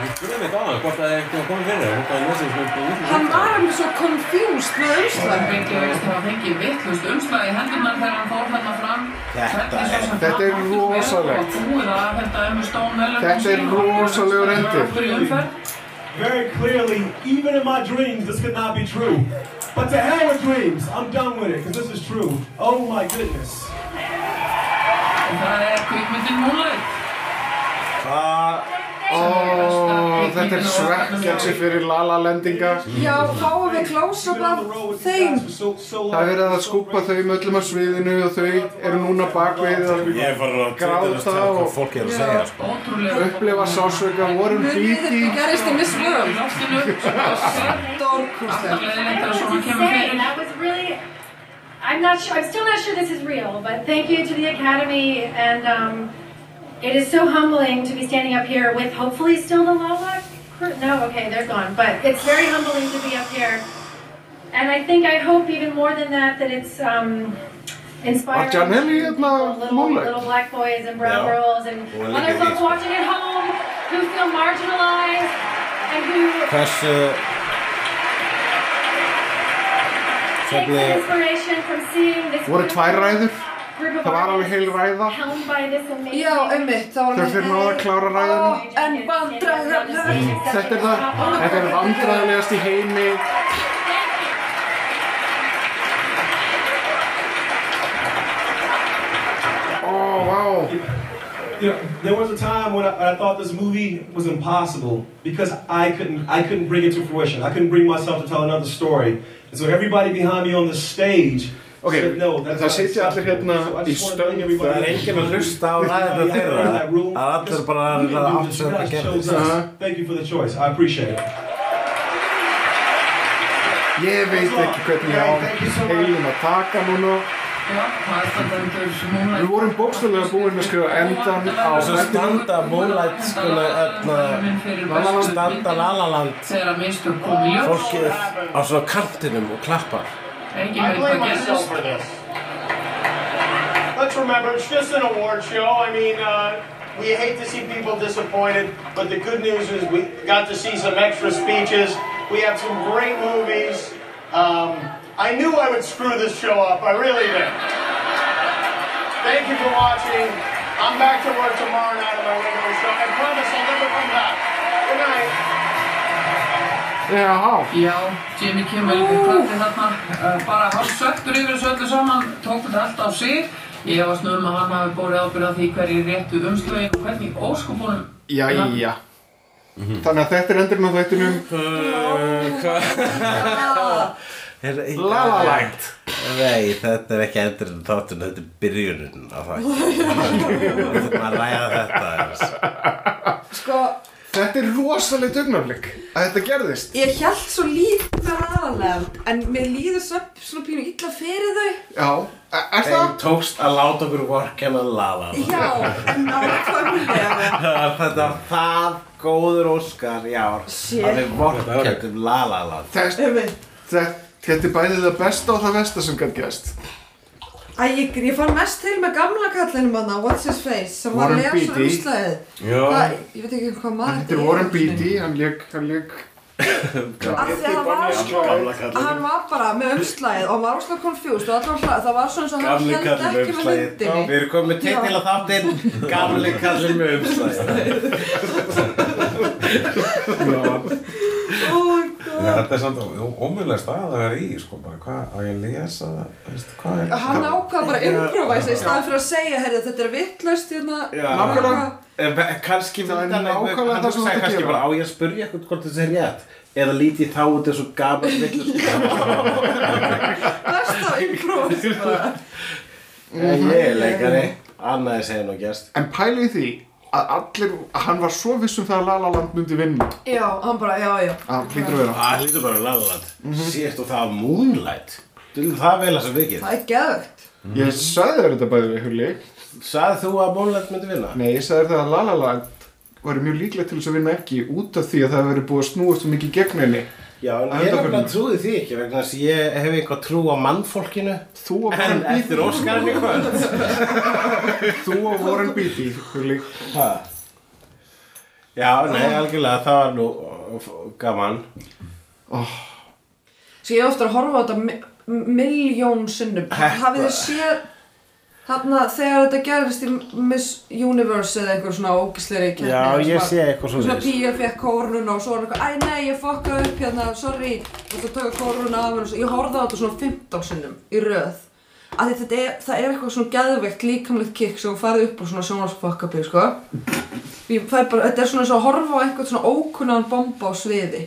Speaker 5: Hún spurði mig það, hvort það er eitthvað komið fyrir þér, hvort það er lesið sem eitthvað
Speaker 4: Hann var alveg svo confused með
Speaker 1: Það
Speaker 4: umslag
Speaker 1: fengi, veist, það fengi vittlust umslag í hendunar þegar hann fór þarna fram
Speaker 2: Þetta
Speaker 1: sem
Speaker 3: Þetta er rosalegt.
Speaker 1: Og búið
Speaker 3: Þetta er rosalegur
Speaker 1: umferð
Speaker 8: Very clearly, even in my dreams, this could not be true. But to hell with dreams. I'm done with it, because this is true. Oh my goodness.
Speaker 1: Og það er kvikmyndin Moonlight
Speaker 2: Það
Speaker 3: þetta er svekkjansi fyrir lala-lendinga
Speaker 4: Já, fáum við af þeim?
Speaker 3: Það er verið að skúpa þau möllum af sviðinu og þau eru núna bakvið að
Speaker 2: að
Speaker 3: Gráta
Speaker 2: að
Speaker 3: og-
Speaker 2: er að segja sko.
Speaker 3: Upplifa sásveika
Speaker 4: Munið
Speaker 3: Beatty
Speaker 4: þetta gerist í Miss
Speaker 1: í
Speaker 4: World
Speaker 1: loftinu Alltaf
Speaker 4: Stórkostlegt
Speaker 1: leðilegt að svona
Speaker 9: to
Speaker 1: kemur
Speaker 9: say,
Speaker 1: fyrir
Speaker 9: that was really. I'm not sure. I'm still not sure this is real, but thank you to the Academy, and um, it is so humbling to be standing up here with hopefully still the Lala crew. No, okay, they're gone, but it's very humbling to be up here, and I think I hope even more than that that it's um, inspiring
Speaker 3: Var Janelli
Speaker 9: to people, little, little black boys and brown
Speaker 2: Já.
Speaker 9: girls, and
Speaker 2: Hún er
Speaker 9: other
Speaker 2: líka
Speaker 9: folks watching at home who feel marginalized and who
Speaker 2: Hversu
Speaker 9: take some
Speaker 2: Hvernig
Speaker 9: inspiration from seeing this
Speaker 3: voru tvær ræður
Speaker 9: group of
Speaker 3: Það var alveg heil ræða.
Speaker 9: by this amazing
Speaker 4: Já, einmitt, það var
Speaker 3: Þau fyrir náða að klára ræðina
Speaker 4: Ó, En vandræðar
Speaker 3: Þetta er það, þetta er vandræðilegast í heimi. Ó, vá.
Speaker 8: You know, there was a time when I, I thought this movie was impossible because I couldn't, I couldn't bring it to fruition. I couldn't bring myself to tell another story. And so everybody behind me on the stage
Speaker 3: Ok, það
Speaker 8: not
Speaker 3: sitja allir
Speaker 8: acceptable."
Speaker 3: hérna í
Speaker 8: just wanna thank
Speaker 3: stöng
Speaker 8: everybody.
Speaker 2: Það er enginn að hlusta á ræðina þeirra að allir bara að reyna að sem það
Speaker 3: Uh-huh.
Speaker 8: Thank you for the choice. I appreciate it.
Speaker 3: Ég veit ekki hvernig ég á heilum að taka núna
Speaker 1: það er
Speaker 3: Við vorum bókstöðlega búin að skrifa endan á
Speaker 2: Svo standa Moonlight skulu öfna standa Lalaland fólkið á svona kantinum og klappar
Speaker 1: Engin
Speaker 6: I blame myself for this. Let's remember, it's just an award show. I mean, uh, we hate to see people disappointed, but the good news is we got to see some extra speeches. We have some great movies. Um, I knew I would screw this show up. I really did. Thank you for watching. I'm back to work tomorrow night on my regular show. I promise I'll never come back. Good night.
Speaker 3: Já,
Speaker 1: Já, Jimmy Kimmel klappi þarna uh, bara hálf svektur yfir þessu öllu saman tók þetta allt á sig. Ég var snöðum að hann hafi bórið ábyrð á því hverju réttu umslögin og hvernig óskopunum
Speaker 3: jæja. Þannig að þetta er endurinn á þættinum. Lalaland
Speaker 2: Nei, þetta er ekki endurinn þáttun, þetta er byrjunin á þættinum Við þurfum að ræða þetta.
Speaker 4: Sko,
Speaker 3: Þetta er rosalegt augnaflik að þetta gerðist.
Speaker 4: Ég held svo lítið með aðalega En mér líður svo, svona pínu illa fyrir þau.
Speaker 3: Já, er er
Speaker 2: Þeim
Speaker 3: það?
Speaker 2: tókst að láta okkur vorkenna Lalaland
Speaker 4: Já, nákvæmlega.
Speaker 2: Þetta var það góður Óskar í ár að við vorkendum Lalaland
Speaker 3: Þess,
Speaker 4: Einmitt.
Speaker 3: þetta, þetta er bæðið það besta og það versta sem gætt gæst
Speaker 4: Æ, ég, ég fann mest til með gamla kallinum hana, What's His Face, sem var að lesa umslæðið.
Speaker 5: Já.
Speaker 4: Hvað, ég veit ekki hvað maður
Speaker 3: Þetta er Warren Beatty, hann leik, hann leik
Speaker 4: af því að hann var sko hann var bara með umslæðið og hann var óslega confused og allir var hlæð það var svona eins og hann held ekki með
Speaker 2: umslagið.
Speaker 4: myndinni.
Speaker 2: Við erum komið til til að þáttinn. Gamli kallinn með umslagið.
Speaker 4: Oh
Speaker 5: Þetta er samt ómjögulega stað að vera í, sko, bara hvað, að ég lesa það, veist, hvað er
Speaker 4: hann ákvað bara að improvisa í staðan fyrir að segja herri, þetta er vittlust hérna.
Speaker 3: Nákvæmlega.
Speaker 2: Kanski
Speaker 3: Það er nákvæmlega það sem þú ert að gera.
Speaker 2: bara á ég að spurja eitthvað hvort þessi er rétt? Eða líti þá út eins og gaman villur
Speaker 4: besta improvisa bara.
Speaker 2: Ég er leikari Annaði segja nú gæst
Speaker 3: En pæli því að allir, hann var svo viss um það að La La Land myndi vinna.
Speaker 4: Já, hann bara, já, já.
Speaker 3: Að hlýtur að vera.
Speaker 2: Það lítur bara laðaland Sést og það Moonlight. Þú það vel að sem vikið?
Speaker 4: Það er geðvögt
Speaker 3: Ég sagði þér þetta bæði við Hulli.
Speaker 2: Sagði þú að Moonlight myndi vinna?
Speaker 3: Nei, ég sagði þér það að La La Land var mjög líklegt til þess að vinna ekki út af því að það hefur verið búið að snúast svo mikið gegn henni
Speaker 2: Já, en ég
Speaker 3: undanförnu.
Speaker 2: nefnilega trúði því ekki vegna þess að ég hef eitthvað trú á mannfólkinu.
Speaker 3: Þú og
Speaker 2: En
Speaker 3: Warren
Speaker 2: eftir
Speaker 3: Beatty.
Speaker 2: Óskarinn í kvöld
Speaker 3: Þú og Warren Beatty.
Speaker 2: Já, nei, algjörlega, það var nú gaman.
Speaker 4: Svo ég hef ofta að horfa á þetta mi- miljón sinnum. Hafið þið séð þarna þegar þetta gerist í Miss Universe eða einhver svona ógisleiri keppni
Speaker 2: Já, ég sé eitthvað
Speaker 4: Svona
Speaker 2: svona
Speaker 4: píja fekk kórnuna og svo var eitthvað, æ nei, ég fokkaði upp hérna, sorry, og þú tökur kórnuna af svo, ég horfði á þetta svona 15 sinnum í röð. Því þetta er, það er eitthvað svona geðveikt líkamlegt kikk sem farið upp á svona sjónvarsfokkapi, sko. Bara, þetta er svona eins og að horfa á einhvern svona ókunnan bomba á sviði.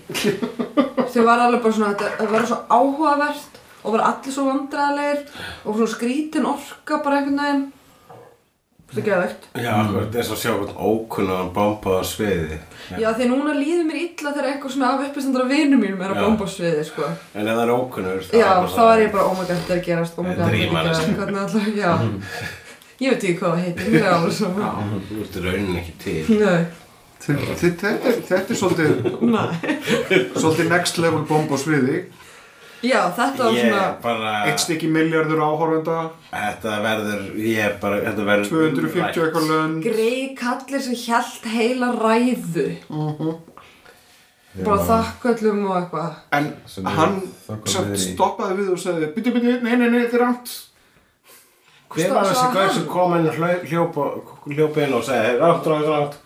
Speaker 4: Þau var alveg bara svona, þetta, þetta var svo áhugavert og var allir svo vandræðilegir og svona skrítin orka bara einhvern veginn. Þetta er geðveikt.
Speaker 2: Já, þetta er svo að sjá hvern ókunnan bomba á sviði
Speaker 4: Já, því núna líður mér illa þegar eitthvað svona af uppistandara vinum mínum er að
Speaker 2: Já.
Speaker 4: bomba á sviði, sko.
Speaker 2: En ef það er ókunnur
Speaker 4: Já, þá er ég bara, oh my god, þetta er að gerast, oh my god, þetta er gerast, hvernig alltaf, já. Ég veit ekki hvað það heitir, mér er alveg svona.
Speaker 2: Þú ert raunin ekki til
Speaker 4: Nei,
Speaker 3: Þetta, þetta, er- þetta er svolítið
Speaker 4: nei.
Speaker 3: Svolítið next level bomb á sviði
Speaker 4: Já, þetta var svona,
Speaker 2: bara
Speaker 3: Eitt stykki miljardur áhorfenda.
Speaker 2: Þetta verður, ég bara, þetta verður
Speaker 3: 250 eitthvað lönd.
Speaker 4: Grei kallir sem hjælt heila ræðu. Bara þakkvöllum og eitthvað.
Speaker 3: En
Speaker 5: Sem
Speaker 3: hann samt stoppaði við og sagði Byttu, byttu, nei, nei, nei, þetta er rámt
Speaker 2: Hver var þessi gauð sem kom inn hljópa inn og rátt, rátt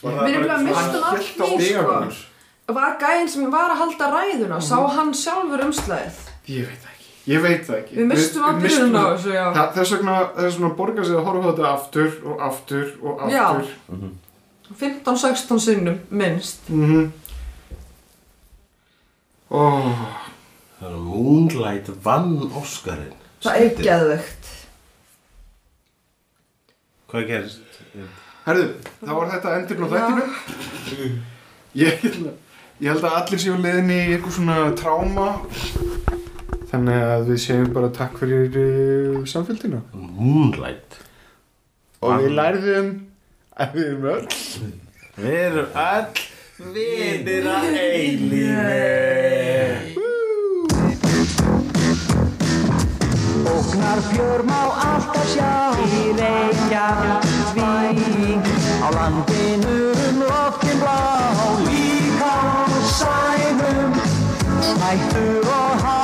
Speaker 2: Var það
Speaker 4: Við erum
Speaker 2: bara eitthvað
Speaker 4: mistum
Speaker 2: svona-
Speaker 4: allt í, sko. Var gæinn sem var að halda ræðuna, sá hann sjálfur umslæðið.
Speaker 3: Ég veit það ekki. Ég veit það ekki.
Speaker 4: Við mistum að byrjun á þessu.
Speaker 3: Það- Þess vegna, þess vegna borgar sig að horfa á þetta aftur og aftur og aftur.
Speaker 4: 15-16 sinnum, minnst.
Speaker 3: Mhm. Ó,
Speaker 2: Það er Moonlight vann Óskarinn.
Speaker 4: Það er geðveikt.
Speaker 2: Hvað gerist?
Speaker 3: herðu, þá var þetta endurinn á þættinu. Ég, ég held að allir séu leiðinni í eitthvað svona tráma Þannig að við segjum bara takk fyrir uh, samfélgina
Speaker 2: Moonlight.
Speaker 3: Og við lærðum að við erum öll.
Speaker 2: Við erum öll vinir að eilífi
Speaker 7: Ógnar fjör má alltaf sjá. Í Reykjavík Á landinu um loftin blá. Á sænum Hættur og háski